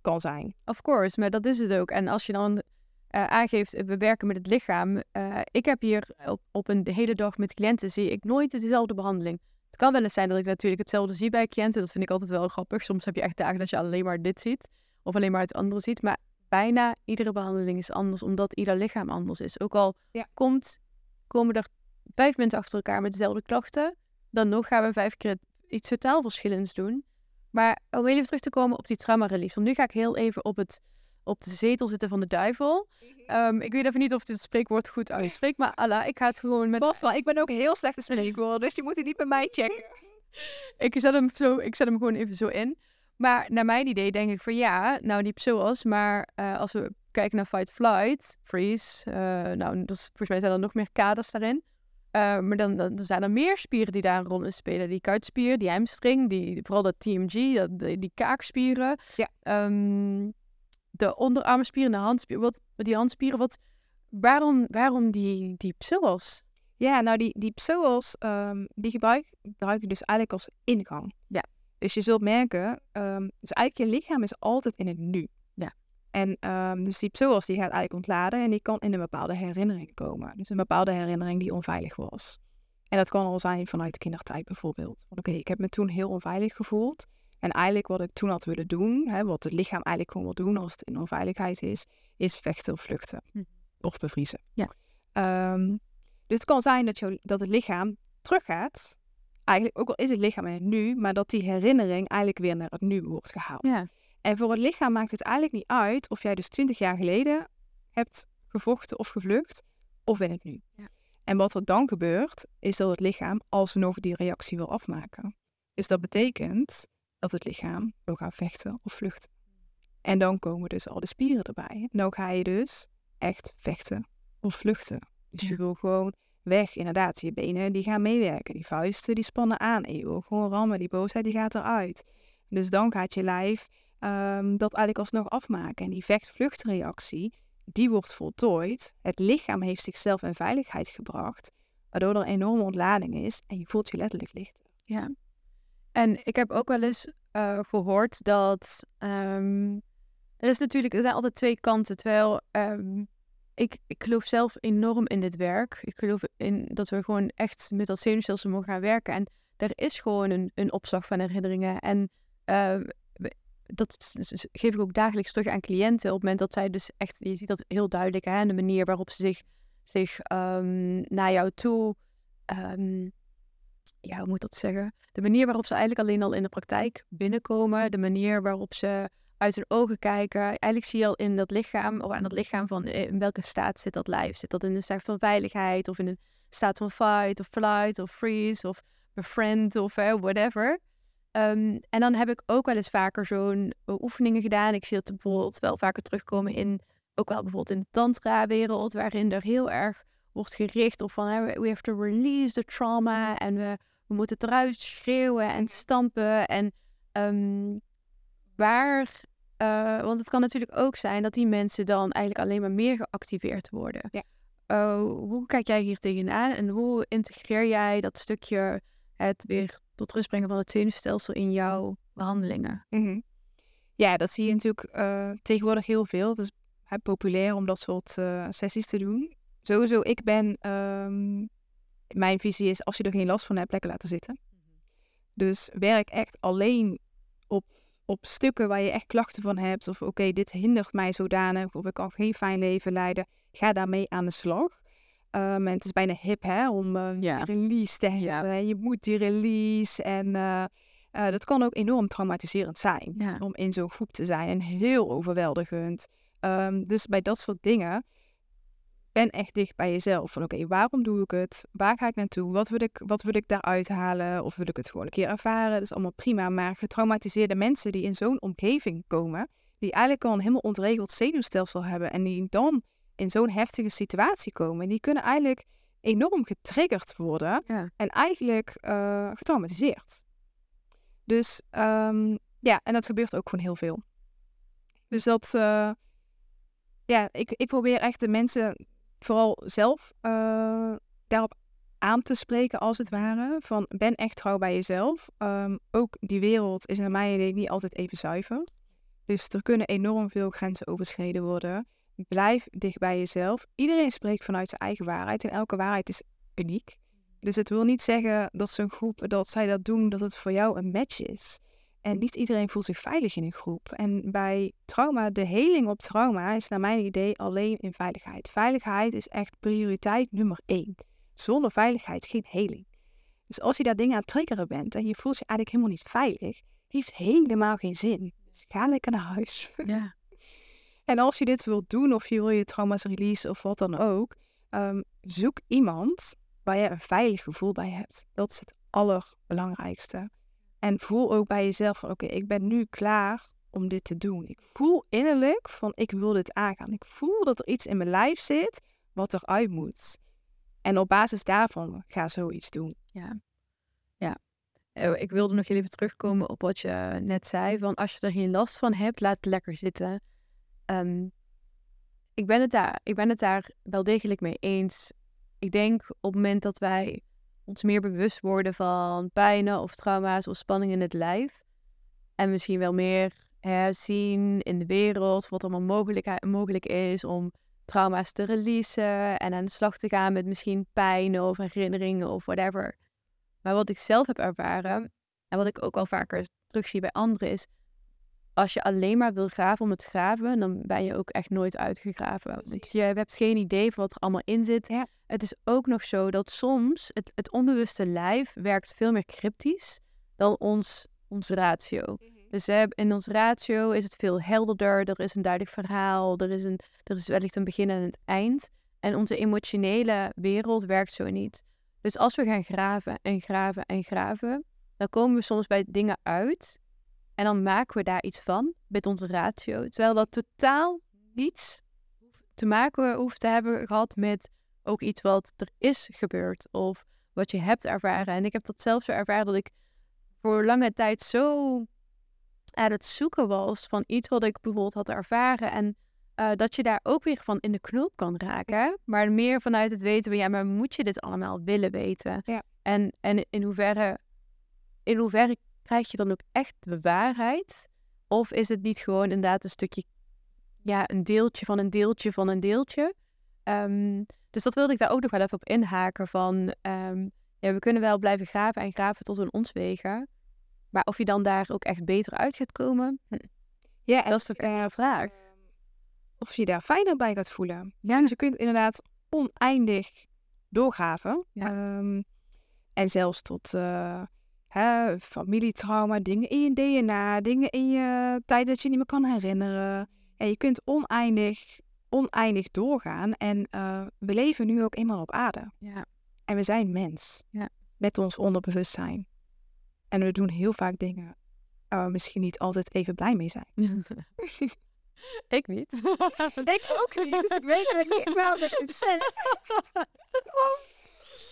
kan zijn. of course, maar dat is het ook. En als je dan eh, aangeeft, eh, we werken met het lichaam. eh, ik heb hier op, op een hele dag met cliënten, zie ik nooit dezelfde behandeling. Het kan wel eens zijn dat ik natuurlijk hetzelfde zie bij cliënten. Dat vind ik altijd wel grappig. Soms heb je echt dagen dat je alleen maar dit ziet. Of alleen maar het andere ziet. Maar bijna iedere behandeling is anders, omdat ieder lichaam anders is. Ook al Ja. komt, komen er vijf mensen achter elkaar met dezelfde klachten, dan nog gaan we vijf keer iets totaal verschillends doen. Maar om even terug te komen op die trauma release. Want nu ga ik heel even op, het, op de zetel zitten van de duivel. Ehm, ik weet even niet of dit spreekwoord goed uitspreekt, maar Allah, ik ga het gewoon met... Past wel, ik ben ook heel slecht in spreekwoorden. Dus je moet het niet bij mij checken. Ik zet, hem zo, ik zet hem gewoon even zo in. Maar naar mijn idee denk ik van ja, nou die psoas, maar eh, als we kijken naar fight, flight, freeze, eh, nou dat is, volgens mij zijn er nog meer kaders daarin. Eh, maar dan, dan zijn er meer spieren die daar een rol in spelen. Die kuitspier, die hamstring, die, vooral dat TMG, dat, die, die kaakspieren. Ja. Ehm, de onderarmspieren, de handspieren. Wat, die handspieren, wat, waarom, waarom die, die psoas? Ja, nou die, die psoas, ehm, die gebruik, gebruik je dus eigenlijk als ingang. Ja. Dus je zult merken, ehm, dus eigenlijk je lichaam is altijd in het nu. Ja. En ehm, dus die psoas die gaat eigenlijk ontladen en die kan in een bepaalde herinnering komen. Dus een bepaalde herinnering die onveilig was. En dat kan al zijn vanuit de kindertijd bijvoorbeeld. Want oké, ik heb me toen heel onveilig gevoeld. En eigenlijk wat ik toen had willen doen, hè, wat het lichaam eigenlijk gewoon wil doen als het in onveiligheid is, is vechten of vluchten. Hm. Of bevriezen. Ja. Ehm, dus het kan zijn dat, jou, dat het lichaam teruggaat. Eigenlijk, ook al is het lichaam in het nu, maar dat die herinnering eigenlijk weer naar het nu wordt gehaald. Ja. En voor het lichaam maakt het eigenlijk niet uit of jij dus twintig jaar geleden hebt gevochten of gevlucht, of in het nu. Ja. En wat er dan gebeurt, is dat het lichaam alsnog die reactie wil afmaken. Dus dat betekent dat het lichaam wil gaan vechten of vluchten. En dan komen dus al de spieren erbij. En dan ga je dus echt vechten of vluchten. Dus je wil gewoon weg, inderdaad. Je benen die gaan meewerken, die vuisten die spannen aan. En je gewoon rammen, die boosheid die gaat eruit. Dus dan gaat je lijf ehm, dat eigenlijk alsnog afmaken. En die vecht-vluchtreactie, die wordt voltooid. Het lichaam heeft zichzelf in veiligheid gebracht, waardoor er enorme ontlading is en je voelt je letterlijk lichter. Ja. En ik heb ook wel eens eh, gehoord dat ehm, er is natuurlijk, er zijn altijd twee kanten. Terwijl ehm, ik, ik geloof zelf enorm in dit werk. Ik geloof in dat we gewoon echt met dat zenuwstelsel mogen gaan werken. En er is gewoon een, een opslag van herinneringen. En uh, dat geef ik ook dagelijks terug aan cliënten. Op het moment dat zij dus echt, je ziet dat heel duidelijk, hè, de manier waarop ze zich, zich um, naar jou toe, um, ja, hoe moet ik dat zeggen? De manier waarop ze eigenlijk alleen al in de praktijk binnenkomen, de manier waarop ze uit hun ogen kijken. Eigenlijk zie je al in dat lichaam, of aan dat lichaam van eh, in welke staat zit dat lijf. Zit dat in een staat van veiligheid, of in een staat van fight, of flight, of freeze, of befriend, of uh, whatever. Um, en dan heb ik ook wel eens vaker zo'n uh, oefeningen gedaan. Ik zie dat bijvoorbeeld wel vaker terugkomen in, ook wel bijvoorbeeld in de tantra-wereld, waarin er heel erg wordt gericht op van, we have to release the trauma en we, we moeten het eruit schreeuwen en stampen. En um, waar, uh, want het kan natuurlijk ook zijn dat die mensen dan eigenlijk alleen maar meer geactiveerd worden. Ja. Uh, hoe kijk jij hier tegenaan en hoe integreer jij dat stukje het weer tot rust brengen van het zenuwstelsel in jouw behandelingen? Mm -hmm. Ja, dat zie je natuurlijk uh, tegenwoordig heel veel. Het is hè, populair om dat soort uh, sessies te doen. Sowieso, ik ben, um, mijn visie is als je er geen last van hebt, lekker laten zitten. Dus werk echt alleen op, op stukken waar je echt klachten van hebt. Of oké, dit hindert mij zodanig. Of ik kan geen fijn leven leiden. Ga daarmee aan de slag. Um, en het is bijna hip hè, om uh, ja. release te hebben. Ja. Je moet die release. En uh, uh, dat kan ook enorm traumatiserend zijn ja. om in zo'n groep te zijn. En heel overweldigend. Um, dus bij dat soort dingen ben echt dicht bij jezelf. Van oké, okay, waarom doe ik het? Waar ga ik naartoe? Wat wil ik, wat wil ik daaruit halen? Of wil ik het gewoon een keer ervaren? Dat is allemaal prima. Maar getraumatiseerde mensen die in zo'n omgeving komen, die eigenlijk al een helemaal ontregeld zenuwstelsel hebben en die dan in zo'n heftige situatie komen, die kunnen eigenlijk enorm getriggerd worden ja. en eigenlijk uh, getraumatiseerd. Dus um, ja, en dat gebeurt ook gewoon heel veel. Dus dat, uh, ja, ik, ik probeer echt de mensen vooral zelf uh, daarop aan te spreken, als het ware. Van ben echt trouw bij jezelf. Um, ook die wereld is naar mijn idee niet altijd even zuiver. Dus er kunnen enorm veel grenzen overschreden worden. Blijf dicht bij jezelf. Iedereen spreekt vanuit zijn eigen waarheid en elke waarheid is uniek. Dus het wil niet zeggen dat zo'n groep, dat zij dat doen, dat het voor jou een match is. En niet iedereen voelt zich veilig in een groep. En bij trauma, de heling op trauma is naar mijn idee alleen in veiligheid. Veiligheid is echt prioriteit nummer één. Zonder veiligheid geen heling. Dus als je daar dingen aan het triggeren bent en je voelt je eigenlijk helemaal niet veilig, heeft helemaal geen zin. Dus ga lekker naar huis. Ja. (laughs) En als je dit wilt doen, of je wil je trauma's release of wat dan ook, um, zoek iemand waar je een veilig gevoel bij hebt. Dat is het allerbelangrijkste. En voel ook bij jezelf van oké, ik ben nu klaar om dit te doen. Ik voel innerlijk van ik wil dit aangaan. Ik voel dat er iets in mijn lijf zit wat eruit moet. En op basis daarvan ga zoiets doen. Ja, ja. Eh, ik wilde nog even terugkomen op wat je net zei. Van als je er geen last van hebt, laat het lekker zitten. Um, ik, ben het daar, ik ben het daar wel degelijk mee eens. Ik denk op het moment dat wij ons meer bewust worden van pijnen of trauma's of spanning in het lijf. En misschien wel meer hè, zien in de wereld wat allemaal mogelijk, mogelijk is om trauma's te releasen en aan de slag te gaan met misschien pijn of herinneringen of whatever. Maar wat ik zelf heb ervaren en wat ik ook al vaker terugzie bij anderen is als je alleen maar wil graven om het graven, dan ben je ook echt nooit uitgegraven. Want je hebt geen idee van wat er allemaal in zit. Ja. Het is ook nog zo dat soms het, het onbewuste lijf werkt veel meer cryptisch dan ons, ons ratio. Mhm. Dus in ons ratio is het veel helderder, er is een duidelijk verhaal, er is, een, er is wellicht een begin en een eind. En onze emotionele wereld werkt zo niet. Dus als we gaan graven en graven en graven, dan komen we soms bij dingen uit en dan maken we daar iets van met onze ratio. Terwijl dat totaal niets te maken hoeft te hebben gehad met ook iets wat er is gebeurd. Of wat je hebt ervaren. En ik heb dat zelf zo ervaren dat ik voor lange tijd zo aan het zoeken was van iets wat ik bijvoorbeeld had ervaren. En uh, dat je daar ook weer van in de knoop kan raken. Maar meer vanuit het weten van ja, maar moet je dit allemaal willen weten? Ja. En, en in hoeverre, in hoeverre krijg je dan ook echt de waarheid? Of is het niet gewoon inderdaad een stukje, ja, een deeltje van een deeltje van een deeltje? Ehm, dus dat wilde ik daar ook nog wel even op inhaken van... ehm, ja, we kunnen wel blijven graven en graven tot in ons wegen. Maar of je dan daar ook echt beter uit gaat komen, hm, Ja, dat is echt een vraag. ehm, of je daar fijner bij gaat voelen. Ja. Dus je kunt inderdaad oneindig doorgraven. Ja. Ehm, en zelfs tot eh, hè, familietrauma, dingen in je DNA, dingen in je tijd dat je niet meer kan herinneren. En je kunt oneindig, oneindig doorgaan. En eh, we leven nu ook eenmaal op aarde. Ja. En we zijn mens. Ja. Met ons onderbewustzijn. En we doen heel vaak dingen waar we misschien niet altijd even blij mee zijn. (laughs) ik niet. (laughs) Ik ook niet, dus ik weet eigenlijk niet waar dat het zegt. (laughs)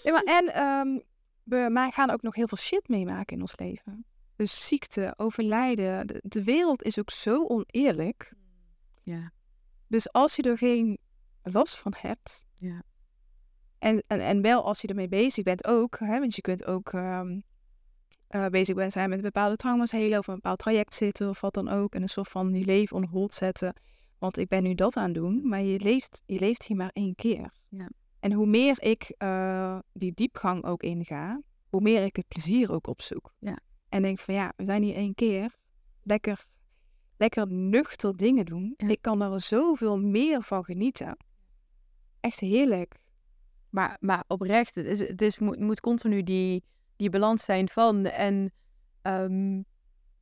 Ja, maar en ehm, we gaan ook nog heel veel shit meemaken in ons leven. Dus ziekte, overlijden. De, de wereld is ook zo oneerlijk. Ja. Dus als je er geen last van hebt. Ja. En, en, en wel als je ermee bezig bent ook. Hè, want je kunt ook ehm, eh, bezig bent zijn met bepaalde trauma's helen. Of een bepaald traject zitten of wat dan ook. En een soort van je leven on hold zetten. Want ik ben nu dat aan het doen. Maar je leeft, je leeft hier maar één keer. Ja. En hoe meer ik eh, die diepgang ook inga. Hoe meer ik het plezier ook opzoek. Ja. En denk van ja, we zijn hier één keer. Lekker, lekker nuchter dingen doen. Ja. Ik kan er zoveel meer van genieten. Echt heerlijk. Maar, maar oprecht, het, is, het is, moet, moet continu die, die balans zijn van. En ehm,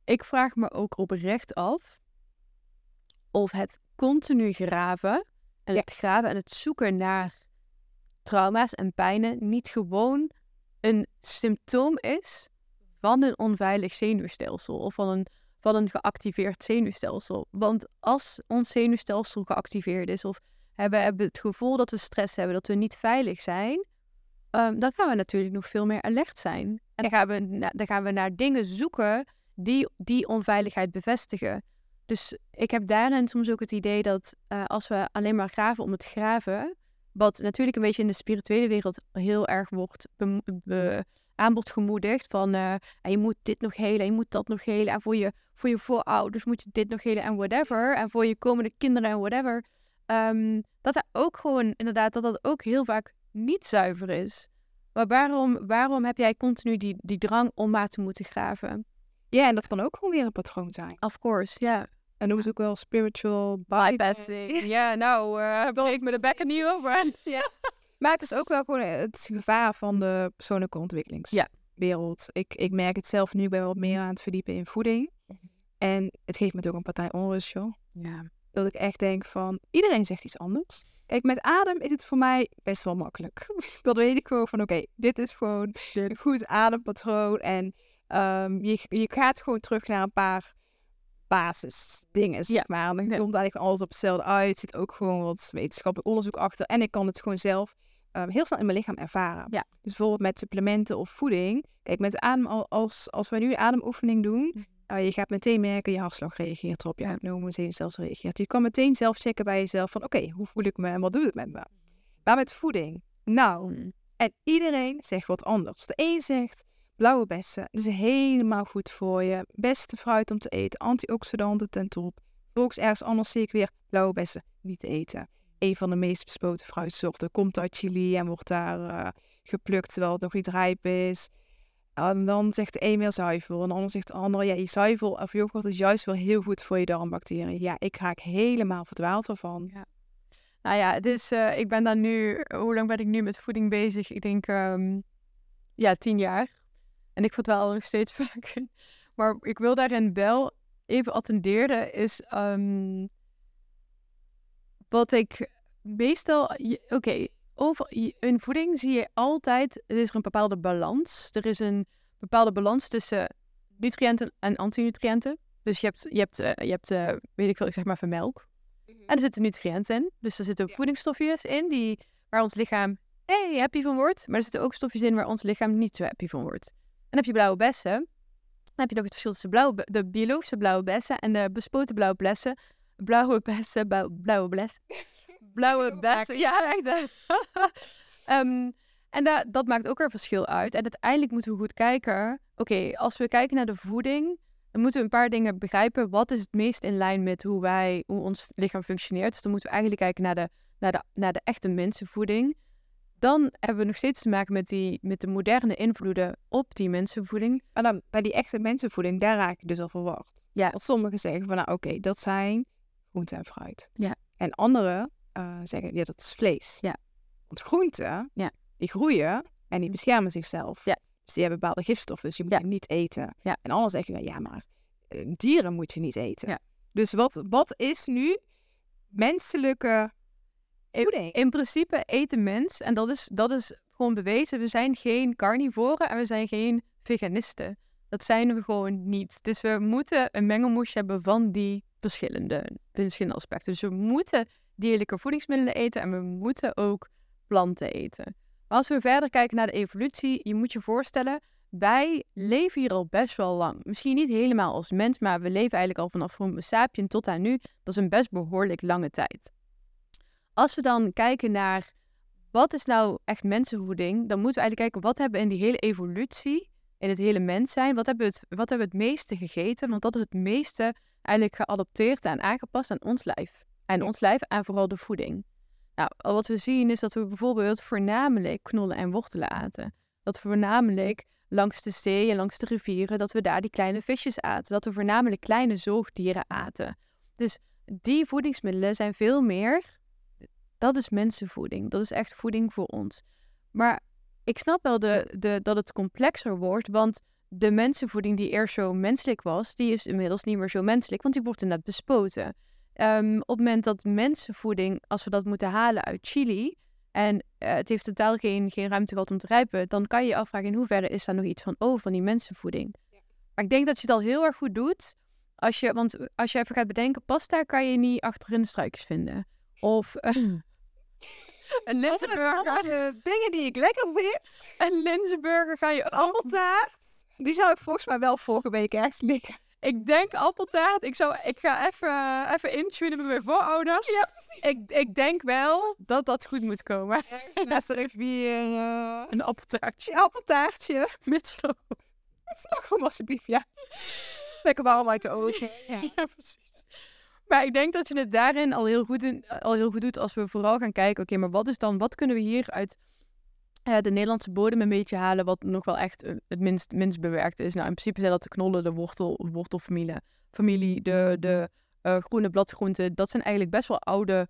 ik vraag me ook oprecht af of het continu graven en Ja. het graven en het zoeken naar trauma's en pijnen niet gewoon een symptoom is van een onveilig zenuwstelsel of van een, van een geactiveerd zenuwstelsel. Want als ons zenuwstelsel geactiveerd is of hebben, hebben het gevoel dat we stress hebben, dat we niet veilig zijn, ehm, dan gaan we natuurlijk nog veel meer alert zijn. En dan, gaan we, dan gaan we naar dingen zoeken die die onveiligheid bevestigen. Dus ik heb daarin soms ook het idee dat eh, als we alleen maar graven om het graven, wat natuurlijk een beetje in de spirituele wereld heel erg wordt be- aan wordt gemoedigd van eh, en je moet dit nog helen, en je moet dat nog helen en voor je, voor je voorouders moet je dit nog helen en whatever en voor je komende kinderen en whatever. Ehm, dat er ook gewoon inderdaad dat dat ook heel vaak niet zuiver is. Maar waarom, waarom heb jij continu die, die drang om maar te moeten graven? Ja, en dat kan ook gewoon weer een patroon zijn. Of course, ja. En noemen ze ook wel spiritual Bypassing. Ja, nou, eh breek me de bekken niet over. (laughs) Maar het is ook wel gewoon het gevaar van de persoonlijke Ja. ontwikkelingswereld. Ik, ik merk het zelf nu, ik ben wat meer aan het verdiepen in voeding. En het geeft me ook een partij onrust, joh. Ja. Dat ik echt denk van, iedereen zegt iets anders. Kijk, met adem is het voor mij best wel makkelijk. (laughs) Dan weet ik gewoon van, oké, dit is gewoon een goed adempatroon. En ehm, je, je gaat gewoon terug naar een paar basisdingen, zeg maar. Dan komt eigenlijk alles op hetzelfde uit. Zit ook gewoon wat wetenschappelijk onderzoek achter. En ik kan het gewoon zelf ehm, heel snel in mijn lichaam ervaren. Ja. Dus bijvoorbeeld met supplementen of voeding. Kijk, met adem, al- als, als we nu ademoefening doen, Mhm. uh, je gaat meteen merken, je hartslag reageert erop, je autonome zenuwstelsel reageert. Je kan meteen zelf checken bij jezelf van, oké, hoe voel ik me en wat doet het met me? Maar met voeding, nou, Mm. en iedereen zegt wat anders. De een zegt, blauwe bessen, is helemaal goed voor je. Beste fruit om te eten, antioxidanten ten top. Volgens ergens anders zie ik weer blauwe bessen niet te eten. Een van de meest bespoten fruitsoorten komt uit Chili en wordt daar eh, geplukt terwijl het nog niet rijp is. En dan zegt de een weer zuivel en de ander zegt de ander, ja, je zuivel of yoghurt is juist wel heel goed voor je darmbacteriën. Ja, ik raak helemaal verdwaald ervan. Nou ja, dus ik ben dan nu, hoe lang ben ik nu met voeding bezig? Ik denk, ehm, ja, tien jaar. En ik verdwaal nog steeds (laughs) vaak. Maar ik wil daarin wel even attenderen, is ehm, wat ik meestal, oké, over in voeding zie je altijd, er is een bepaalde balans. Er is een bepaalde balans tussen nutriënten en antinutriënten. Dus je hebt, je hebt, eh, je hebt eh, weet ik veel, ik zeg maar van melk. En er zitten nutriënten in. Dus er zitten ook Ja. voedingsstofjes in die, waar ons lichaam hey, happy van wordt. Maar er zitten ook stofjes in waar ons lichaam niet zo happy van wordt. Heb je blauwe bessen. Dan heb je nog het verschil tussen blauwe, de biologische blauwe bessen en de bespoten blauwe bessen. Blauwe bessen, blauwe, (laughs) blauwe bessen. Blauwe bessen, ja echt. hè. (laughs) Ehm, en da- dat maakt ook een verschil uit. En uiteindelijk moeten we goed kijken. Oké, als we kijken naar de voeding, dan moeten we een paar dingen begrijpen. Wat is het meest in lijn met hoe wij, hoe ons lichaam functioneert? Dus dan moeten we eigenlijk kijken naar de, naar de, naar de echte mensenvoeding, dan hebben we nog steeds te maken met, die, met de moderne invloeden op die mensenvoeding. Maar dan bij die echte mensenvoeding, daar raak ik dus al verwacht. Ja. Want sommigen zeggen van, nou oké, dat zijn groente en fruit. Ja. En anderen eh, zeggen, ja, dat is vlees. Ja. Want groenten, Ja. die groeien en die beschermen zichzelf. Ja. Dus die hebben bepaalde gifstoffen, dus die moet Ja. je niet eten. Ja. En anderen zeggen, ja, maar eh, dieren moet je niet eten. Ja. Dus wat, wat is nu menselijke voeding? In principe eten mens, en dat is, dat is gewoon bewezen, we zijn geen carnivoren en we zijn geen veganisten. Dat zijn we gewoon niet. Dus we moeten een mengelmoesje hebben van die verschillende, verschillende aspecten. Dus we moeten dierlijke voedingsmiddelen eten en we moeten ook planten eten. Maar als we verder kijken naar de evolutie, je moet je voorstellen, wij leven hier al best wel lang. Misschien niet helemaal als mens, maar we leven eigenlijk al vanaf Homo sapien tot aan nu. Dat is een best behoorlijk lange tijd. Als we dan kijken naar wat is nou echt mensenvoeding, dan moeten we eigenlijk kijken wat hebben we in die hele evolutie, in het hele mens zijn, wat hebben we het, wat hebben we het meeste gegeten? Want dat is het meeste eigenlijk geadopteerd en aangepast aan ons lijf. En ons lijf en vooral de voeding. Nou, wat we zien is dat we bijvoorbeeld voornamelijk knollen en wortelen aten. Dat we voornamelijk langs de zee en langs de rivieren, dat we daar die kleine visjes aten. Dat we voornamelijk kleine zoogdieren aten. Dus die voedingsmiddelen zijn veel meer dat is mensenvoeding. Dat is echt voeding voor ons. Maar ik snap wel de, de, dat het complexer wordt, want de mensenvoeding die eerst zo menselijk was, die is inmiddels niet meer zo menselijk, want die wordt inderdaad bespoten. Ehm, op het moment dat mensenvoeding, als we dat moeten halen uit Chili, en eh, het heeft totaal geen, geen ruimte gehad om te rijpen, dan kan je je afvragen in hoeverre is daar nog iets van over van die mensenvoeding. Maar ik denk dat je het al heel erg goed doet, als je, want als je even gaat bedenken, pasta kan je niet achterin de struikjes vinden. Of eh, (laughs) een linzenburger. de dingen die ik lekker vind. Een linzenburger ga je... Appeltaart. Die zou ik volgens mij wel vorige week ergens liggen. Ik denk appeltaart. Ik, zou, ik ga even, even intunen met mijn voorouders. Ja, precies. Ik, ik denk wel dat dat goed moet komen. Ergens naast de rivier. eh, Een appeltaartje. een appeltaartje. Met slagroom. Slagroom alsjeblieft, ja. Lekker warm uit de oven. Ja. (laughs) Ja, precies. Maar ik denk dat je het daarin al heel goed, in, al heel goed doet als we vooral gaan kijken, oké, maar wat is dan, wat kunnen we hier uit eh, de Nederlandse bodem een beetje halen, wat nog wel echt eh, het minst, minst bewerkt is? Nou, in principe zijn dat de knollen, de wortel, wortelfamilie, familie, de, de eh, groene bladgroenten. Dat zijn eigenlijk best wel oude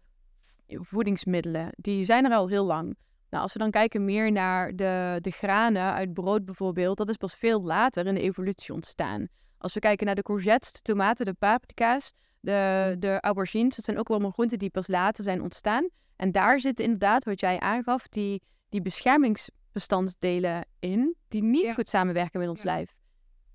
voedingsmiddelen. Die zijn er al heel lang. Nou, als we dan kijken meer naar de, de granen uit brood bijvoorbeeld, dat is pas veel later in de evolutie ontstaan. Als we kijken naar de courgettes, de tomaten, de paprika's, de, de aubergines, dat zijn ook allemaal groenten die pas later zijn ontstaan. En daar zitten inderdaad, wat jij aangaf, die, die beschermingsbestanddelen in, die niet Ja. goed samenwerken met ons Ja. lijf.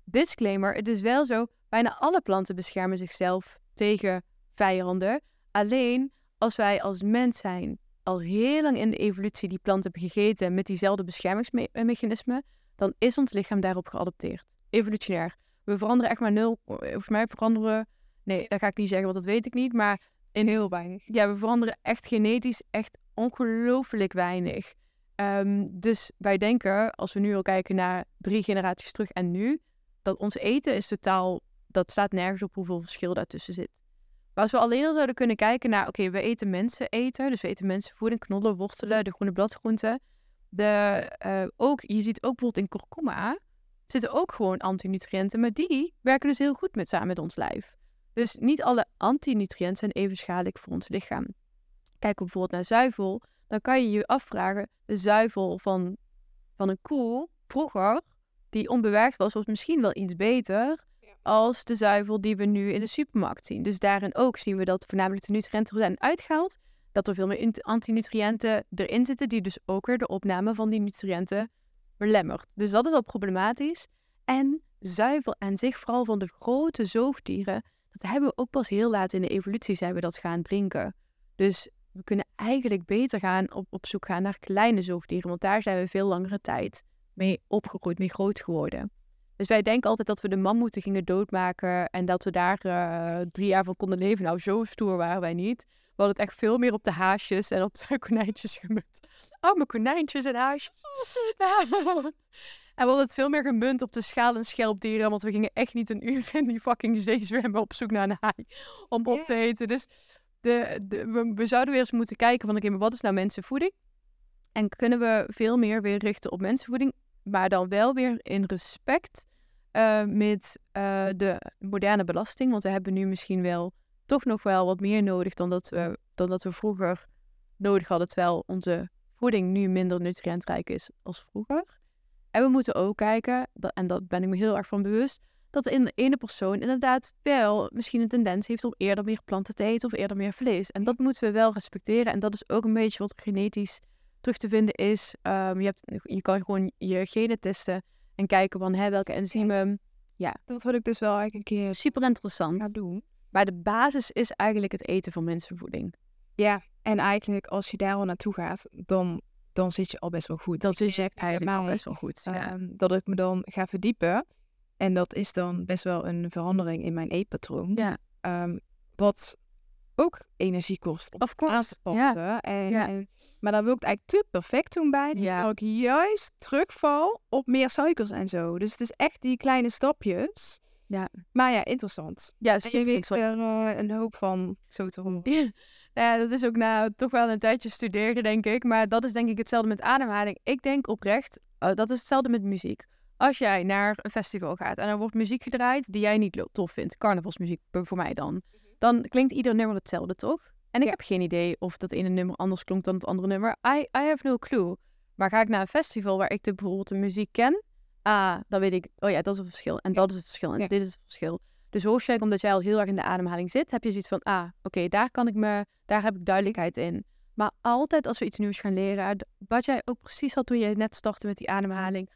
Disclaimer, het is wel zo, bijna alle planten beschermen zichzelf tegen vijanden. Alleen als wij als mens zijn al heel lang in de evolutie die planten hebben gegeten met diezelfde beschermingsmechanismen, dan is ons lichaam daarop geadopteerd. Evolutionair. We veranderen echt maar nul. Volgens mij veranderen. Nee, dat ga ik niet zeggen, want dat weet ik niet. Maar In heel weinig. ja, we veranderen echt genetisch echt ongelooflijk weinig. Ehm, dus wij denken, als we nu al kijken naar drie generaties terug en nu, dat ons eten is totaal, dat staat nergens op hoeveel verschil daartussen zit. Maar als we alleen al zouden kunnen kijken naar, oké, we eten mensen eten, dus we eten mensenvoeding, knollen, wortelen, de groene bladgroenten. De, eh, ook, je ziet ook bijvoorbeeld in kurkuma, zitten ook gewoon antinutriënten, maar die werken dus heel goed met samen met ons lijf. Dus niet alle antinutriënten zijn even schadelijk voor ons lichaam. Kijken we bijvoorbeeld naar zuivel, dan kan je je afvragen, de zuivel van, van een koe vroeger, die onbewerkt was, was misschien wel iets beter als de zuivel die we nu in de supermarkt zien. Dus daarin ook zien we dat voornamelijk de nutriënten zijn uitgehaald, dat er veel meer antinutriënten erin zitten, die dus ook weer de opname van die nutriënten belemmert. Dus dat is al problematisch. En zuivel aan zich, vooral van de grote zoogdieren, dat hebben we ook pas heel laat in de evolutie zijn we dat gaan drinken. Dus we kunnen eigenlijk beter gaan op, op zoek gaan naar kleine zoogdieren, want daar zijn we veel langere tijd mee opgegroeid, mee groot geworden. Dus wij denken altijd dat we de mammoeten gingen doodmaken en dat we daar eh, drie jaar van konden leven. Nou, zo stoer waren wij niet. We hadden het echt veel meer op de haasjes en op de (laughs) konijntjes gemunt. Oh, mijn konijntjes en haasjes. (laughs) (laughs) En we hadden het veel meer gemunt op de schaal- en schelpdieren, want we gingen echt niet een uur in die fucking zee zwemmen op zoek naar een haai om op te eten. Dus de, de, we, we zouden weer eens moeten kijken van, oké, maar wat is nou mensenvoeding? En kunnen we veel meer weer richten op mensenvoeding, maar dan wel weer in respect eh, met eh, de moderne belasting. Want we hebben nu misschien wel toch nog wel wat meer nodig dan dat we, dan dat we vroeger nodig hadden. Terwijl onze voeding nu minder nutriëntrijk is als vroeger. En we moeten ook kijken, dat, en daar ben ik me heel erg van bewust, dat in de ene persoon inderdaad wel misschien een tendens heeft om eerder meer planten te eten of eerder meer vlees. En dat moeten we wel respecteren. En dat is ook een beetje wat genetisch terug te vinden is. Ehm, je, hebt, je kan gewoon je genen testen en kijken van hè, welke enzymen. Ja, Dat wil ik dus wel eigenlijk een keer super interessant. doen. Maar de basis is eigenlijk het eten van mensenvoeding. Ja, en eigenlijk als je daar al naartoe gaat, dan, dan zit je al best wel goed. Dat is merk eigenlijk al mij, best wel goed. Ja. ehm, dat ik me dan ga verdiepen. En dat is dan best wel een verandering in mijn eetpatroon. Ja. Ehm, wat ook energie kost om Of aan te Ja. passen. En, Ja. en, maar dan wil ik het eigenlijk te perfect doen bij. Ja. Dat ik juist terugval op meer suikers en zo. Dus het is echt die kleine stapjes. Ja. Maar ja, interessant. Ja, En je weet er eh, een hoop van zo te horen. Ja. ja, dat is ook nou toch wel een tijdje studeren, denk ik. Maar dat is denk ik hetzelfde met ademhaling. Ik denk oprecht, eh, dat is hetzelfde met muziek. Als jij naar een festival gaat en er wordt muziek gedraaid die jij niet tof vindt, carnavalsmuziek voor mij dan, dan klinkt ieder nummer hetzelfde, toch? En ik Ja. heb geen idee of dat ene nummer anders klonk dan het andere nummer. I, I have no clue. Maar ga ik naar een festival waar ik de, bijvoorbeeld de muziek ken, ah, dan weet ik, oh ja, dat is het verschil. En dat is het verschil. En dit is het verschil. Dus hoogstwaarschijnlijk omdat jij al heel erg in de ademhaling zit, heb je zoiets van, ah, oké, daar kan ik me, daar heb ik duidelijkheid in. Maar altijd als we iets nieuws gaan leren, wat jij ook precies had toen je net startte met die ademhaling,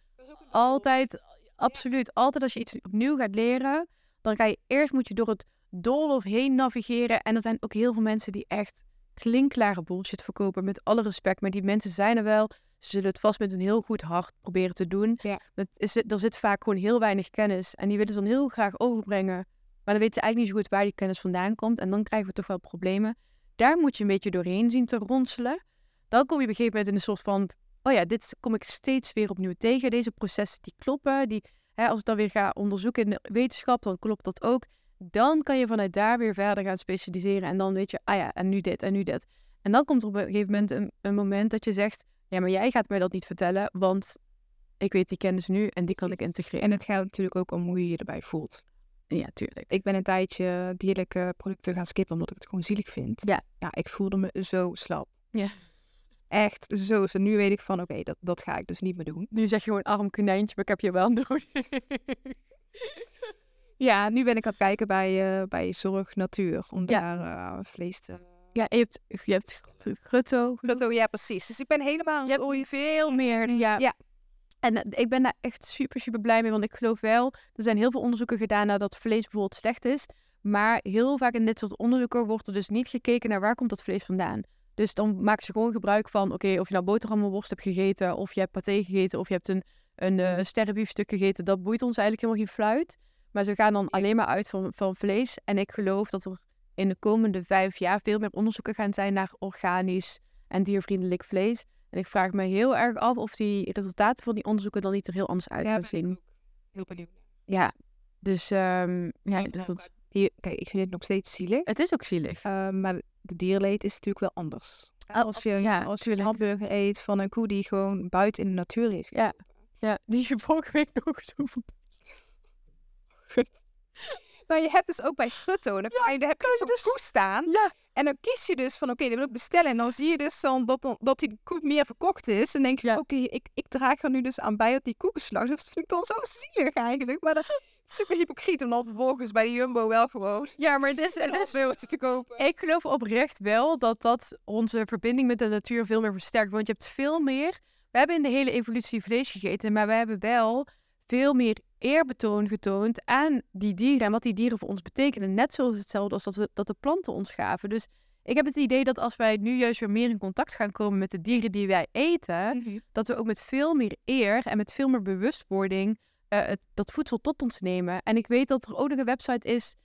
altijd, absoluut, altijd als je iets opnieuw gaat leren, dan ga je eerst moet je door het doolhof heen navigeren. En er zijn ook heel veel mensen die echt klinkklare bullshit verkopen, met alle respect. Maar die mensen zijn er wel. Ze zullen het vast met een heel goed hart proberen te doen. Ja. Het is, er zit vaak gewoon heel weinig kennis. En die willen ze dan heel graag overbrengen. Maar dan weten ze eigenlijk niet zo goed waar die kennis vandaan komt. En dan krijgen we toch wel problemen. Daar moet je een beetje doorheen zien te ronselen. Dan kom je op een gegeven moment in een soort van... Oh ja, dit kom ik steeds weer opnieuw tegen. Deze processen die kloppen. Die, hè, als ik dan weer ga onderzoeken in de wetenschap, dan klopt dat ook. Dan kan je vanuit daar weer verder gaan specialiseren. En dan weet je, ah ja, en nu dit en nu dit. En dan komt er op een gegeven moment een, een moment dat je zegt... Ja, maar jij gaat mij dat niet vertellen, want ik weet die kennis nu en die kan ik integreren. En het gaat natuurlijk ook om hoe je je erbij voelt. Ja, tuurlijk. Ik ben een tijdje dierlijke producten gaan skippen omdat ik het gewoon zielig vind. Ja. Ja, ik voelde me zo slap. Ja. Echt zo. Dus nu weet ik van, oké, dat, dat ga ik dus niet meer doen. Nu zeg je gewoon arm konijntje, maar ik heb je wel nodig. (laughs) Ja, nu ben ik aan het kijken bij, eh, bij Zorg Natuur. Om Ja. daar eh, vlees te... ja, je hebt, je hebt gr- grutto. Oh, ja, precies. Dus ik ben helemaal... Je hebt veel meer. Ja. Ja. En eh, ik ben daar echt super, super blij mee. Want ik geloof wel, er zijn heel veel onderzoeken gedaan naar dat vlees bijvoorbeeld slecht is. Maar heel vaak in dit soort onderzoeken wordt er dus niet gekeken naar waar komt dat vlees vandaan. Dus dan maken ze gewoon gebruik van, oké, of je nou boterhammenworst hebt gegeten, of je hebt paté gegeten, of je hebt een, een eh sterrenbiefstuk gegeten. Dat boeit ons eigenlijk helemaal geen fluit. Maar ze gaan dan alleen maar uit van, van vlees. En ik geloof dat er in de komende vijf jaar veel meer onderzoeken gaan zijn naar organisch en diervriendelijk vlees. En ik vraag me heel erg af of die resultaten van die onderzoeken dan niet er heel anders uit Ja, gaan ik zien. heel benieuwd. Ja, dus ehm, ja, Die, kijk, ik vind het nog steeds zielig. het is ook zielig. eh, maar de dierleed is natuurlijk wel anders. Oh, Als je, ja, als je een hamburger eet van een koe die gewoon buiten in de natuur heeft. Ja. Ja, die (laughs) je vorige week nog zo Gut. Maar je hebt dus ook bij Gutto, dan, je, dan heb je zo'n koe staan. Ja. En dan kies je dus van, oké, dat wil ik bestellen. En dan zie je dus dan dat, dan, dat die koe meer verkocht is. En denk je, Ja. oké, ik, ik draag er nu dus aan bij dat die koe geslacht is. Dat vind ik dan zo zielig eigenlijk. Maar dat is super hypocriet om dan vervolgens bij de Jumbo wel gewoon Ja, maar dit is, (laughs) een is hamburgertje te kopen. Ik geloof oprecht wel dat dat onze verbinding met de natuur veel meer versterkt. Want je hebt veel meer. We hebben in de hele evolutie vlees gegeten, maar we hebben wel veel meer eerbetoon getoond aan die dieren en wat die dieren voor ons betekenen. Net zoals hetzelfde als dat, we, dat de planten ons gaven. Dus ik heb het idee dat als wij nu juist weer meer in contact gaan komen met de dieren die wij eten, Mhm. dat we ook met veel meer eer en met veel meer bewustwording eh, het, dat voedsel tot ons nemen. En ik weet dat er ook nog een website is,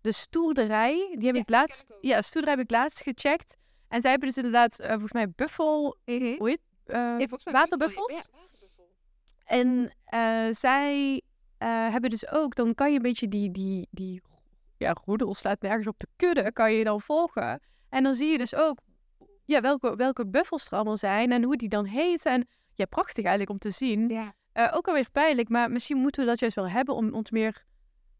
de Stoerderij. Die heb Ja, ik laatst, ik ja, Stoerderij heb ik laatst gecheckt. En zij hebben dus inderdaad, eh, volgens mij, buffel, hoe heet Ja, volgens mij waterbuffels. Ja, waterbuffel. En zij hebben dus ook, dan kan je een beetje die, die, die ja, roedel staat nergens op de kudde, kan je dan volgen. En dan zie je dus ook ja, welke, welke buffels er allemaal zijn en hoe die dan heten. En ja, prachtig eigenlijk om te zien. Ja. Uh, ook alweer pijnlijk, maar misschien moeten we dat juist wel hebben om ons meer...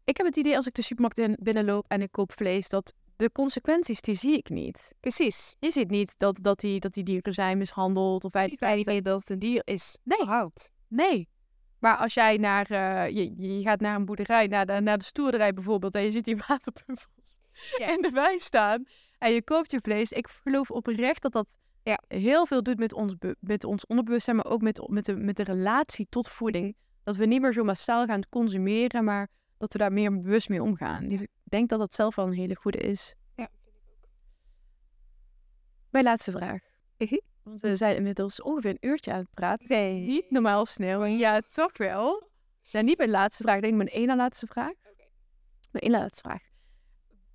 Ik heb het idee als ik de supermarkt in, binnenloop en ik koop vlees, dat de consequenties, die zie ik niet. Precies. Je ziet niet dat, dat, die, dat die dieren zijn mishandeld. Of wij niet dat het een dier is. Nee. Nee. Maar als jij naar, uh, je, je gaat naar een boerderij, naar de, naar de stoerderij bijvoorbeeld, en je ziet die (laughs) waterpuffels ja. in de wijn staan, en je koopt je vlees, ik geloof oprecht dat dat ja. heel veel doet met ons, met ons onderbewustzijn, maar ook met, met, de, met de relatie tot voeding. Dat we niet meer zo massaal gaan consumeren, maar dat we daar meer bewust mee omgaan. Dus ik denk dat dat zelf wel een hele goede is. Ja, vind ik ook. Mijn laatste vraag. Want we zijn inmiddels ongeveer een uurtje aan het praten. Nee. Niet normaal snel. Ja, toch wel. Niet mijn laatste vraag. Ik denk mijn ene laatste vraag. Mijn ene laatste vraag.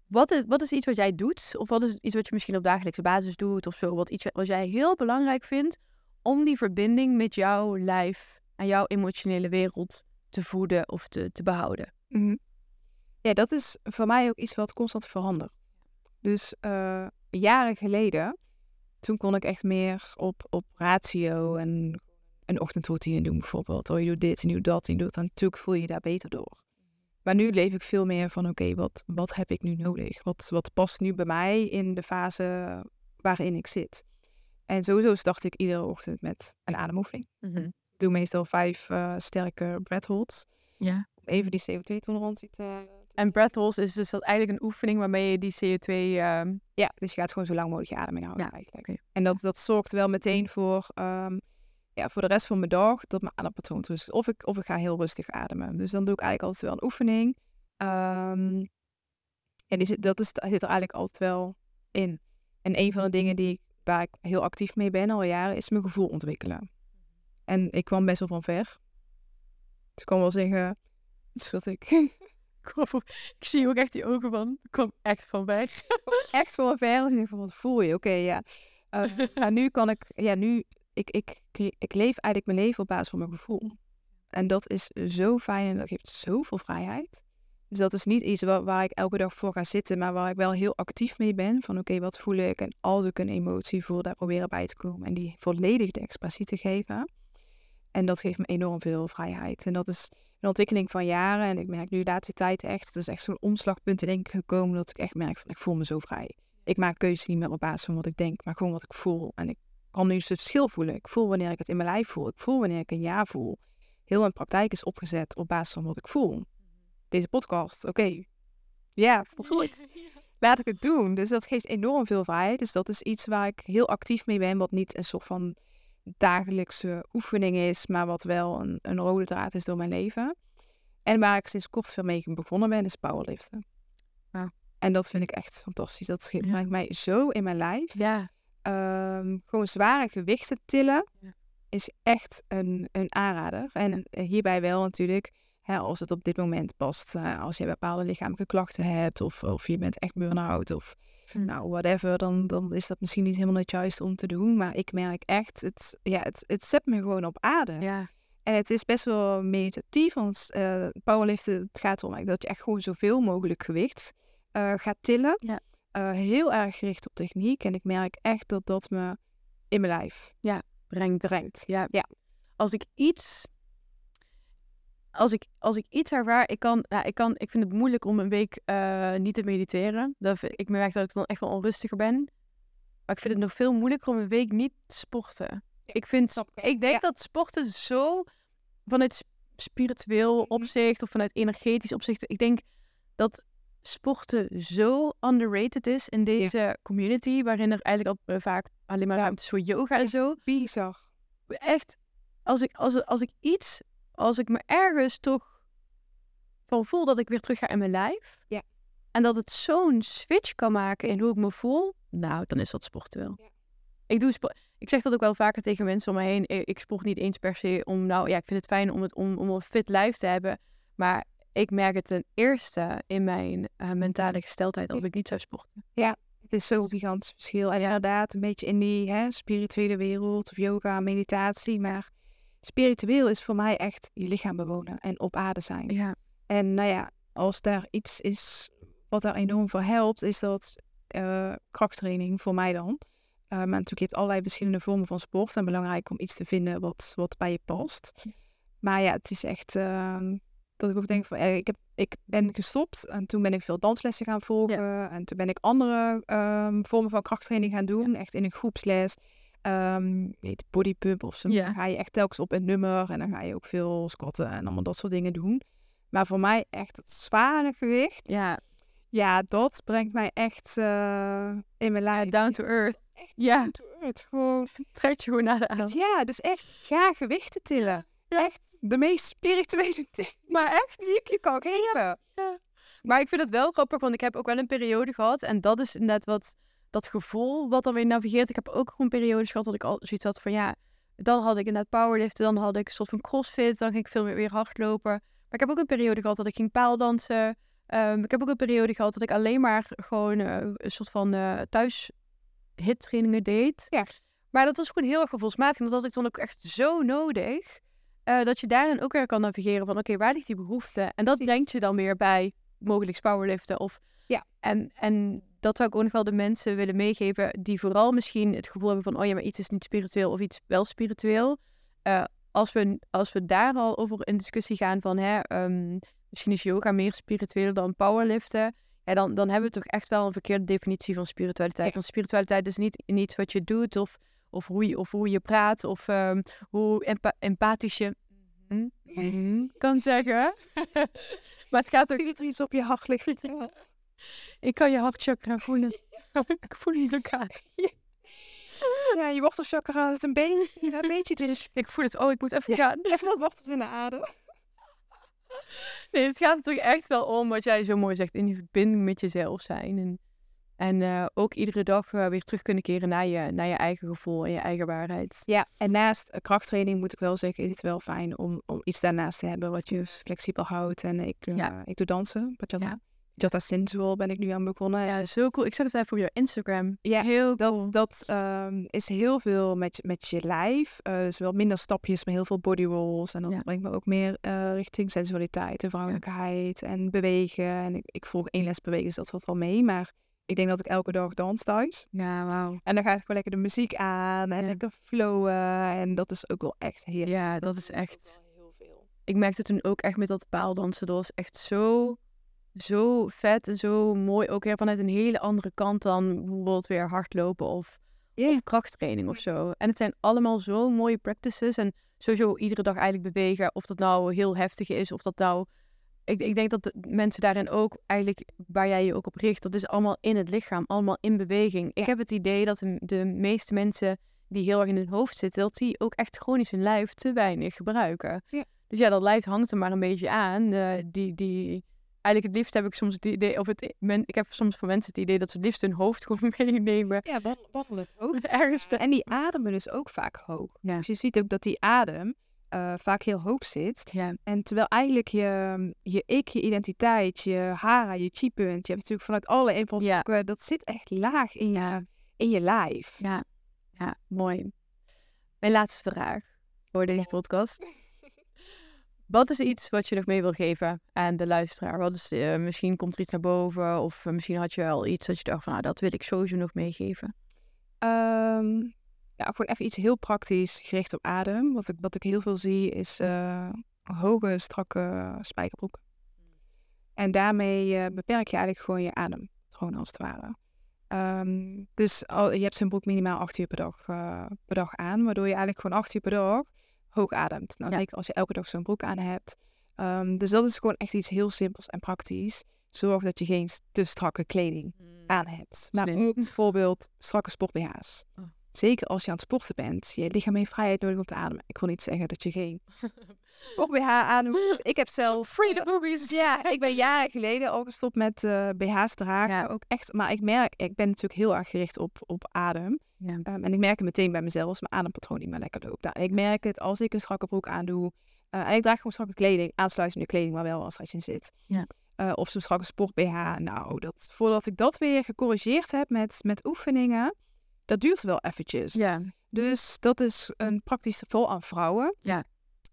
Wat is, wat is iets wat jij doet? Of wat is iets wat je misschien op dagelijkse basis doet of zo? Wat iets wat jij heel belangrijk vindt om die verbinding met jouw lijf en jouw emotionele wereld te voeden of te, te behouden? Mhm. Ja, dat is voor mij ook iets wat constant verandert. Dus uh, jaren geleden, toen kon ik echt meer op, op ratio en een ochtendroutine doen bijvoorbeeld. Oh, je doet dit en je doet dat en je doet dat. En natuurlijk voel je je daar beter door. Maar nu leef ik veel meer van, oké, wat, wat heb ik nu nodig? Wat, wat past nu bij mij in de fase waarin ik zit? En sowieso start ik iedere ochtend met een ademoefening. Mm Ik doe meestal vijf uh, sterke breathholds. Ja. Om even die CO2-tolerantie te, En breathholds is dus dat eigenlijk een oefening waarmee je die CO2... Uh... Ja, dus je gaat gewoon zo lang mogelijk je adem inhouden ja, eigenlijk. Okay. En dat, dat zorgt wel meteen voor... Um, ja, voor de rest van mijn dag dat mijn adempatroon terug is. Of ik, of ik ga heel rustig ademen. Dus dan doe ik eigenlijk altijd wel een oefening. Um, ja, die zit, dat is, zit er eigenlijk altijd wel in. En een van de dingen die ik, waar ik heel actief mee ben al jaren, is mijn gevoel ontwikkelen. En ik kwam best wel van ver. Dus ik kan wel zeggen, schat ik. (laughs) ik zie ook echt die ogen van, ik kwam echt van weg. echt van ver. En ik van, wat voel je? Oké, okay, ja. Uh, (laughs) nou, nu kan ik, ja, nu ik, ik, ik leef eigenlijk mijn leven op basis van mijn gevoel. En dat is zo fijn en dat geeft zoveel vrijheid. Dus dat is niet iets waar, waar ik elke dag voor ga zitten, maar waar ik wel heel actief mee ben. Van oké, okay, wat voel ik? En als ik een emotie voel, daar proberen bij te komen. En die volledig de expressie te geven. En dat geeft me enorm veel vrijheid. En dat is een ontwikkeling van jaren. En ik merk nu de laatste tijd echt, het is echt zo'n omslagpunt in ik gekomen. Dat ik echt merk van ik voel me zo vrij. Ik maak keuzes niet meer op basis van wat ik denk, maar gewoon wat ik voel. En ik kan nu het verschil voelen. Ik voel wanneer ik het in mijn lijf voel. Ik voel wanneer ik een ja voel. Heel mijn praktijk is opgezet op basis van wat ik voel. Deze podcast, oké. Okay. Ja, goed. (laughs) Laat ik het doen. Dus dat geeft enorm veel vrijheid. Dus dat is iets waar ik heel actief mee ben. Wat niet een soort van dagelijkse oefening is, maar wat wel een, een rode draad is door mijn leven. En waar ik sinds kort veel mee begonnen ben, is powerliften. Wow. En dat vind ik echt fantastisch. Dat ja. mij zo in mijn lijf. Ja. Um, gewoon zware gewichten tillen ja. is echt een, een aanrader. En hierbij wel natuurlijk, hè, als het op dit moment past, uh, als je bepaalde lichamelijke klachten hebt, of, of je bent echt burn-out, of hm. nou, whatever, dan, dan is dat misschien niet helemaal het juiste om te doen. Maar ik merk echt, het, ja, het, het zet me gewoon op aarde. Ja. En het is best wel meditatief, want uh, powerliften, het gaat erom dat je echt gewoon zoveel mogelijk gewicht uh, gaat tillen. Ja. Uh, heel erg gericht op techniek. En ik merk echt dat dat me in mijn lijf ja, brengt. brengt. Ja. ja. Als ik iets. Als ik, als ik iets ervaar, ik kan, nou, ik kan, ik vind het moeilijk om een week uh, niet te mediteren. Dat vind, ik merk dat ik dan echt wel onrustiger ben. Maar ik vind het nog veel moeilijker om een week niet te sporten. Ja, ik vind, ik, denk ja. dat sporten zo vanuit spiritueel Mhm. opzicht of vanuit energetisch opzicht. Ik denk dat sporten zo underrated is in deze community, waarin er eigenlijk al uh, vaak alleen maar ruimte is voor yoga en zo. Bizar. Echt, als ik, als, als ik iets, als ik me ergens toch van voel dat ik weer terug ga in mijn lijf. Ja. En dat het zo'n switch kan maken in hoe ik me voel. Nou, dan is dat sporten wel. Ja. Ik, doe ik zeg dat ook wel vaker tegen mensen om me heen. Ik sport niet eens per se om, nou ja, ik vind het fijn om, het, om, om een fit lijf te hebben. Maar ik merk het ten eerste in mijn uh, mentale gesteldheid als ik niet zou sporten. Het is zo'n gigantisch verschil. En inderdaad, een beetje in die hè, spirituele wereld of yoga, meditatie. Maar spiritueel is voor mij echt je lichaam bewonen en op aarde zijn. Ja. En nou ja, als daar iets is wat daar enorm voor helpt, is dat eh, krachttraining voor mij dan. Uh, maar natuurlijk, je hebt allerlei verschillende vormen van sport. En belangrijk om iets te vinden wat, wat bij je past. Maar ja, het is echt ehm, dat ik ook denk van, eh, ik, heb, ik ben gestopt en toen ben ik veel danslessen gaan volgen. En toen ben ik andere ehm, vormen van krachttraining gaan doen, echt in een groepsles. Um, weet, bodypump of zo. Dan ga je echt telkens op een nummer en dan ga je ook veel squatten en allemaal dat soort dingen doen. Maar voor mij echt het zware gewicht. Ja, ja dat brengt mij echt uh, in mijn lijf. down to earth. Echt ja. down to earth. Gewoon. (laughs) Trek je gewoon naar de aan. Ja, dus echt ga gewichten tillen. Echt de meest spirituele (laughs) tip. Maar echt, die ik je kan geven. Ja. Maar ik vind het wel grappig, want ik heb ook wel een periode gehad. En dat is net wat, dat gevoel wat dan weer navigeert. Ik heb ook gewoon periodes gehad dat ik al zoiets had van ja, dan had ik inderdaad powerliften, dan had ik een soort van crossfit, dan ging ik veel meer weer hardlopen. Maar ik heb ook een periode gehad dat ik ging paaldansen. Um, ik heb ook een periode gehad dat ik alleen maar gewoon uh, een soort van uh, thuis hittrainingen deed. Ja. Maar dat was gewoon heel erg gevoelsmatig. En dat had ik dan ook echt zo nodig. Uh, dat je daarin ook weer kan navigeren van oké, okay, waar ligt die behoefte? En dat Precies. brengt je dan weer bij mogelijk powerliften. Of, ja. en, en dat zou ik ook nog wel de mensen willen meegeven die vooral misschien het gevoel hebben van oh ja, maar iets is niet spiritueel of iets wel spiritueel. Uh, als, we, als we daar al over in discussie gaan van hè, um, misschien is yoga meer spiritueel dan powerliften. Ja, dan, dan hebben we toch echt wel een verkeerde definitie van spiritualiteit. Ja. Want spiritualiteit is niet iets wat je doet of of hoe je, of hoe je praat, of um, hoe empa empathisch je mm -hmm. kan zeggen. (laughs) maar het gaat ook... Zie er iets op je hart liggen? Ik kan je hartchakra voelen. (laughs) ik voel je elkaar. Ja, je wortelchakra is een beetje, een (laughs) beetje dus. Ik voel het. Oh, ik moet even ja, gaan. Even wat wortels in de adem. (laughs) Nee, het gaat natuurlijk echt wel om wat jij zo mooi zegt. In die verbinding met jezelf zijn. En en uh, ook iedere dag uh, weer terug kunnen keren naar je, naar je eigen gevoel en je eigen waarheid. Ja, en naast uh, krachttraining moet ik wel zeggen, is het wel fijn om, om iets daarnaast te hebben wat je flexibel houdt. En ik, ja. ik doe dansen, bachata. Ja. Jata Sensual ben ik nu aan begonnen. Ja, zo cool. Ik zag het even op je Instagram. Ja, heel cool. Dat, dat um, is heel veel met, met je lijf. Uh, dus wel minder stapjes, maar heel veel body rolls. En dat ja. brengt me ook meer uh, richting sensualiteit en vrouwelijkheid ja. en bewegen. En ik, ik volg één les bewegen, dus dat valt wel mee. Maar ik denk dat ik elke dag dans thuis. Ja, wauw. En dan ga ik gewoon lekker de muziek aan en lekker flowen. En dat is ook wel echt heerlijk. Ja, dat, is echt... Heel veel. Ik merkte toen ook echt met dat paaldansen. Dat was echt zo, zo vet en zo mooi. Ook weer vanuit een hele andere kant dan bijvoorbeeld weer hardlopen of, yeah. of krachttraining of zo. En het zijn allemaal zo mooie practices. En sowieso iedere dag eigenlijk bewegen. Of dat nou heel heftig is, of dat nou ik, ik denk dat de mensen daarin ook eigenlijk, waar jij je ook op richt, dat is allemaal in het lichaam, allemaal in beweging. Ik heb het idee dat de, de, meeste mensen die heel erg in hun hoofd zitten, dat die ook echt chronisch hun lijf te weinig gebruiken. Ja. Dus ja, dat lijf hangt er maar een beetje aan. Uh, die, die, eigenlijk het liefst heb ik soms het idee, of het, men, ik heb soms voor mensen het idee dat ze het liefst hun hoofd gewoon (laughs) meenemen. Ja, wandelen het hoofd. Het ergste. En die ademen dus ook vaak hoog. Ja. Dus je ziet ook dat die adem, uh, vaak heel hoog zit. Ja. En terwijl eigenlijk je, je ik, je identiteit, je hara, je chi-punt, je hebt natuurlijk vanuit alle invalshoeken, ja. dat zit echt laag in je, in je lijf. Ja. ja, mooi. Mijn laatste vraag voor deze podcast. Wat is iets wat je nog mee wil geven aan de luisteraar? Wat is, uh, misschien komt er iets naar boven of uh, misschien had je al iets dat je dacht van, nou, dat wil ik sowieso nog meegeven. Um, ja, gewoon even iets heel praktisch gericht op adem. Wat ik, wat ik heel veel zie is uh, hoge, strakke spijkerbroeken. En daarmee beperk je eigenlijk gewoon je adem. Gewoon als het ware. Um, dus je hebt zo'n broek minimaal acht uur per dag, per dag aan. Waardoor je eigenlijk gewoon acht uur per dag hoog ademt. Nou, ja. zeker als je elke dag zo'n broek aan hebt. Um, dus dat is gewoon echt iets heel simpels en praktisch. Zorg dat je geen te strakke kleding mm. aan hebt. Maar ook (laughs) bijvoorbeeld strakke sport BH's. Oh. Zeker als je aan het sporten bent. Je lichaam heeft vrijheid nodig om te ademen. Ik wil niet zeggen dat je geen (laughs) sport BH aan hoeft. Ik heb zelf... (laughs) Free the boobies! Ja, ik ben jaren geleden al gestopt met uh, BH's dragen. Ja. Ook echt, maar ik merk, ik ben natuurlijk heel erg gericht op, op adem. Ja. Um, en ik merk het meteen bij mezelf als mijn adempatroon niet meer lekker loopt. Nou, ik merk het als ik een strakke broek aandoe. Uh, en ik draag gewoon strakke kleding, aansluitende kleding, maar wel als er iets in zit. Ja. Uh, of zo'n strakke sport BH. Nou, dat, voordat ik dat weer gecorrigeerd heb met, met oefeningen dat duurt wel eventjes. Ja. Dus dat is een praktisch vol aan vrouwen. Ja.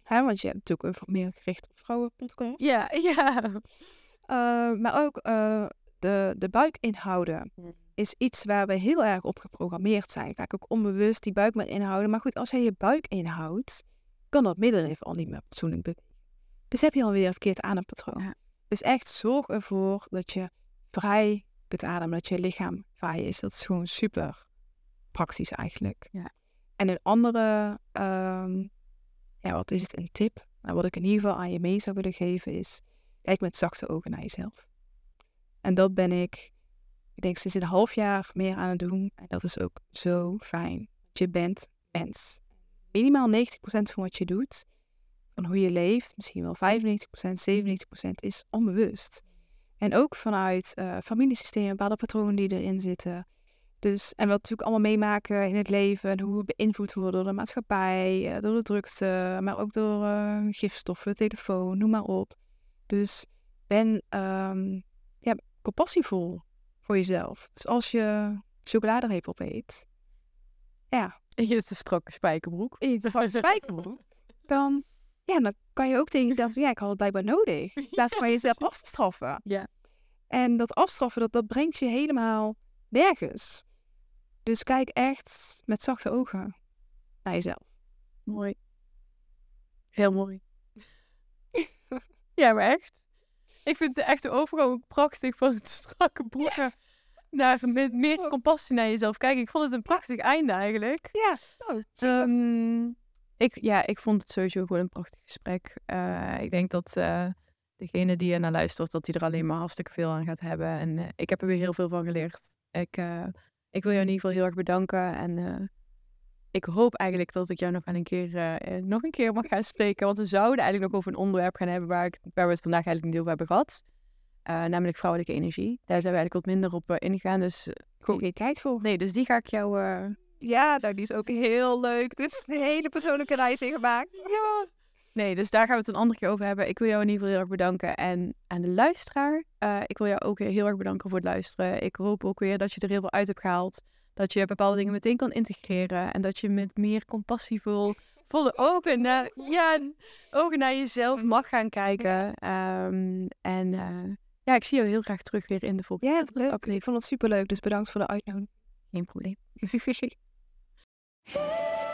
Hè, want je hebt natuurlijk een meer gericht op vrouwenpodcast. Ja, (laughs) ja. Uh, maar ook uh, de, de buikinhouden is iets waar we heel erg op geprogrammeerd zijn. Vaak ook onbewust die buik maar inhouden. Maar goed, als jij je buik inhoudt, kan dat middenrif al niet meer fatsoenlijk bewegen. Dus heb je alweer een verkeerd adempatroon. Ja. Dus echt zorg ervoor dat je vrij kunt ademen, dat je lichaam vrij is. Dat is gewoon super praktisch eigenlijk. Ja. En een andere, ehm, ja, wat is het, een tip? Nou, wat ik in ieder geval aan je mee zou willen geven is, kijk met zachte ogen naar jezelf. En dat ben ik, ik denk sinds een half jaar meer aan het doen. En dat is ook zo fijn. Je bent mens. Minimaal 90% van wat je doet, van hoe je leeft, misschien wel 95%, 97% is onbewust. En ook vanuit eh familiesystemen, bepaalde patronen die erin zitten. Dus, en wat natuurlijk allemaal meemaken in het leven en hoe we beïnvloed worden door de maatschappij, eh, door de drukte, maar ook door eh, gifstoffen, telefoon, noem maar op. Dus ben ehm, ja, compassievol voor jezelf. Dus als je chocoladereep opeet, ja, En je is de strakke spijkerbroek. iets (laughs) van spijkerbroek, dan, ja, dan kan je ook tegen jezelf ja, ik had het blijkbaar nodig. In plaats van jezelf af te straffen. Ja. En dat afstraffen, dat, dat brengt je helemaal nergens. Dus kijk echt met zachte ogen naar jezelf. Mooi. Heel mooi. (laughs) ja, maar echt. Ik vind de echte overgang ook prachtig van het strakke broeken naar met meer compassie naar jezelf kijken. Ik vond het een prachtig einde eigenlijk. Ja, oh, Ehm, ik, ja, ik vond het sowieso gewoon een prachtig gesprek. Eh, ik denk dat eh, degene die er naar luistert, dat die er alleen maar hartstikke veel aan gaat hebben. En eh, ik heb er weer heel veel van geleerd. Ik, eh, ik wil jou in ieder geval heel erg bedanken. En eh, ik hoop eigenlijk dat ik jou nog aan een keer, eh, nog een keer mag gaan spreken. Want we zouden eigenlijk nog over een onderwerp gaan hebben waar, ik, waar we het vandaag eigenlijk niet over hebben gehad. Eh, namelijk vrouwelijke energie. Daar zijn we eigenlijk wat minder op ingegaan. Dus Gewoon geen tijd voor. nee, dus die ga ik jou... Ja, nou, die is ook heel leuk. Dus een hele persoonlijke reis ingemaakt. Ja. Nee, dus daar gaan we het een andere keer over hebben. Ik wil jou in ieder geval heel erg bedanken. En aan de luisteraar, eh, ik wil jou ook heel erg bedanken voor het luisteren. Ik hoop ook weer dat je er heel veel uit hebt gehaald. Dat je bepaalde dingen meteen kan integreren. En dat je met meer compassievol, volle ogen naar, ja, ogen naar jezelf mag gaan kijken. Ehm, en eh, ja, ik zie jou heel graag terug weer in de volgende Ja, leuk. Ik vond het superleuk, dus bedankt voor de uitnodiging. Geen probleem. (laughs)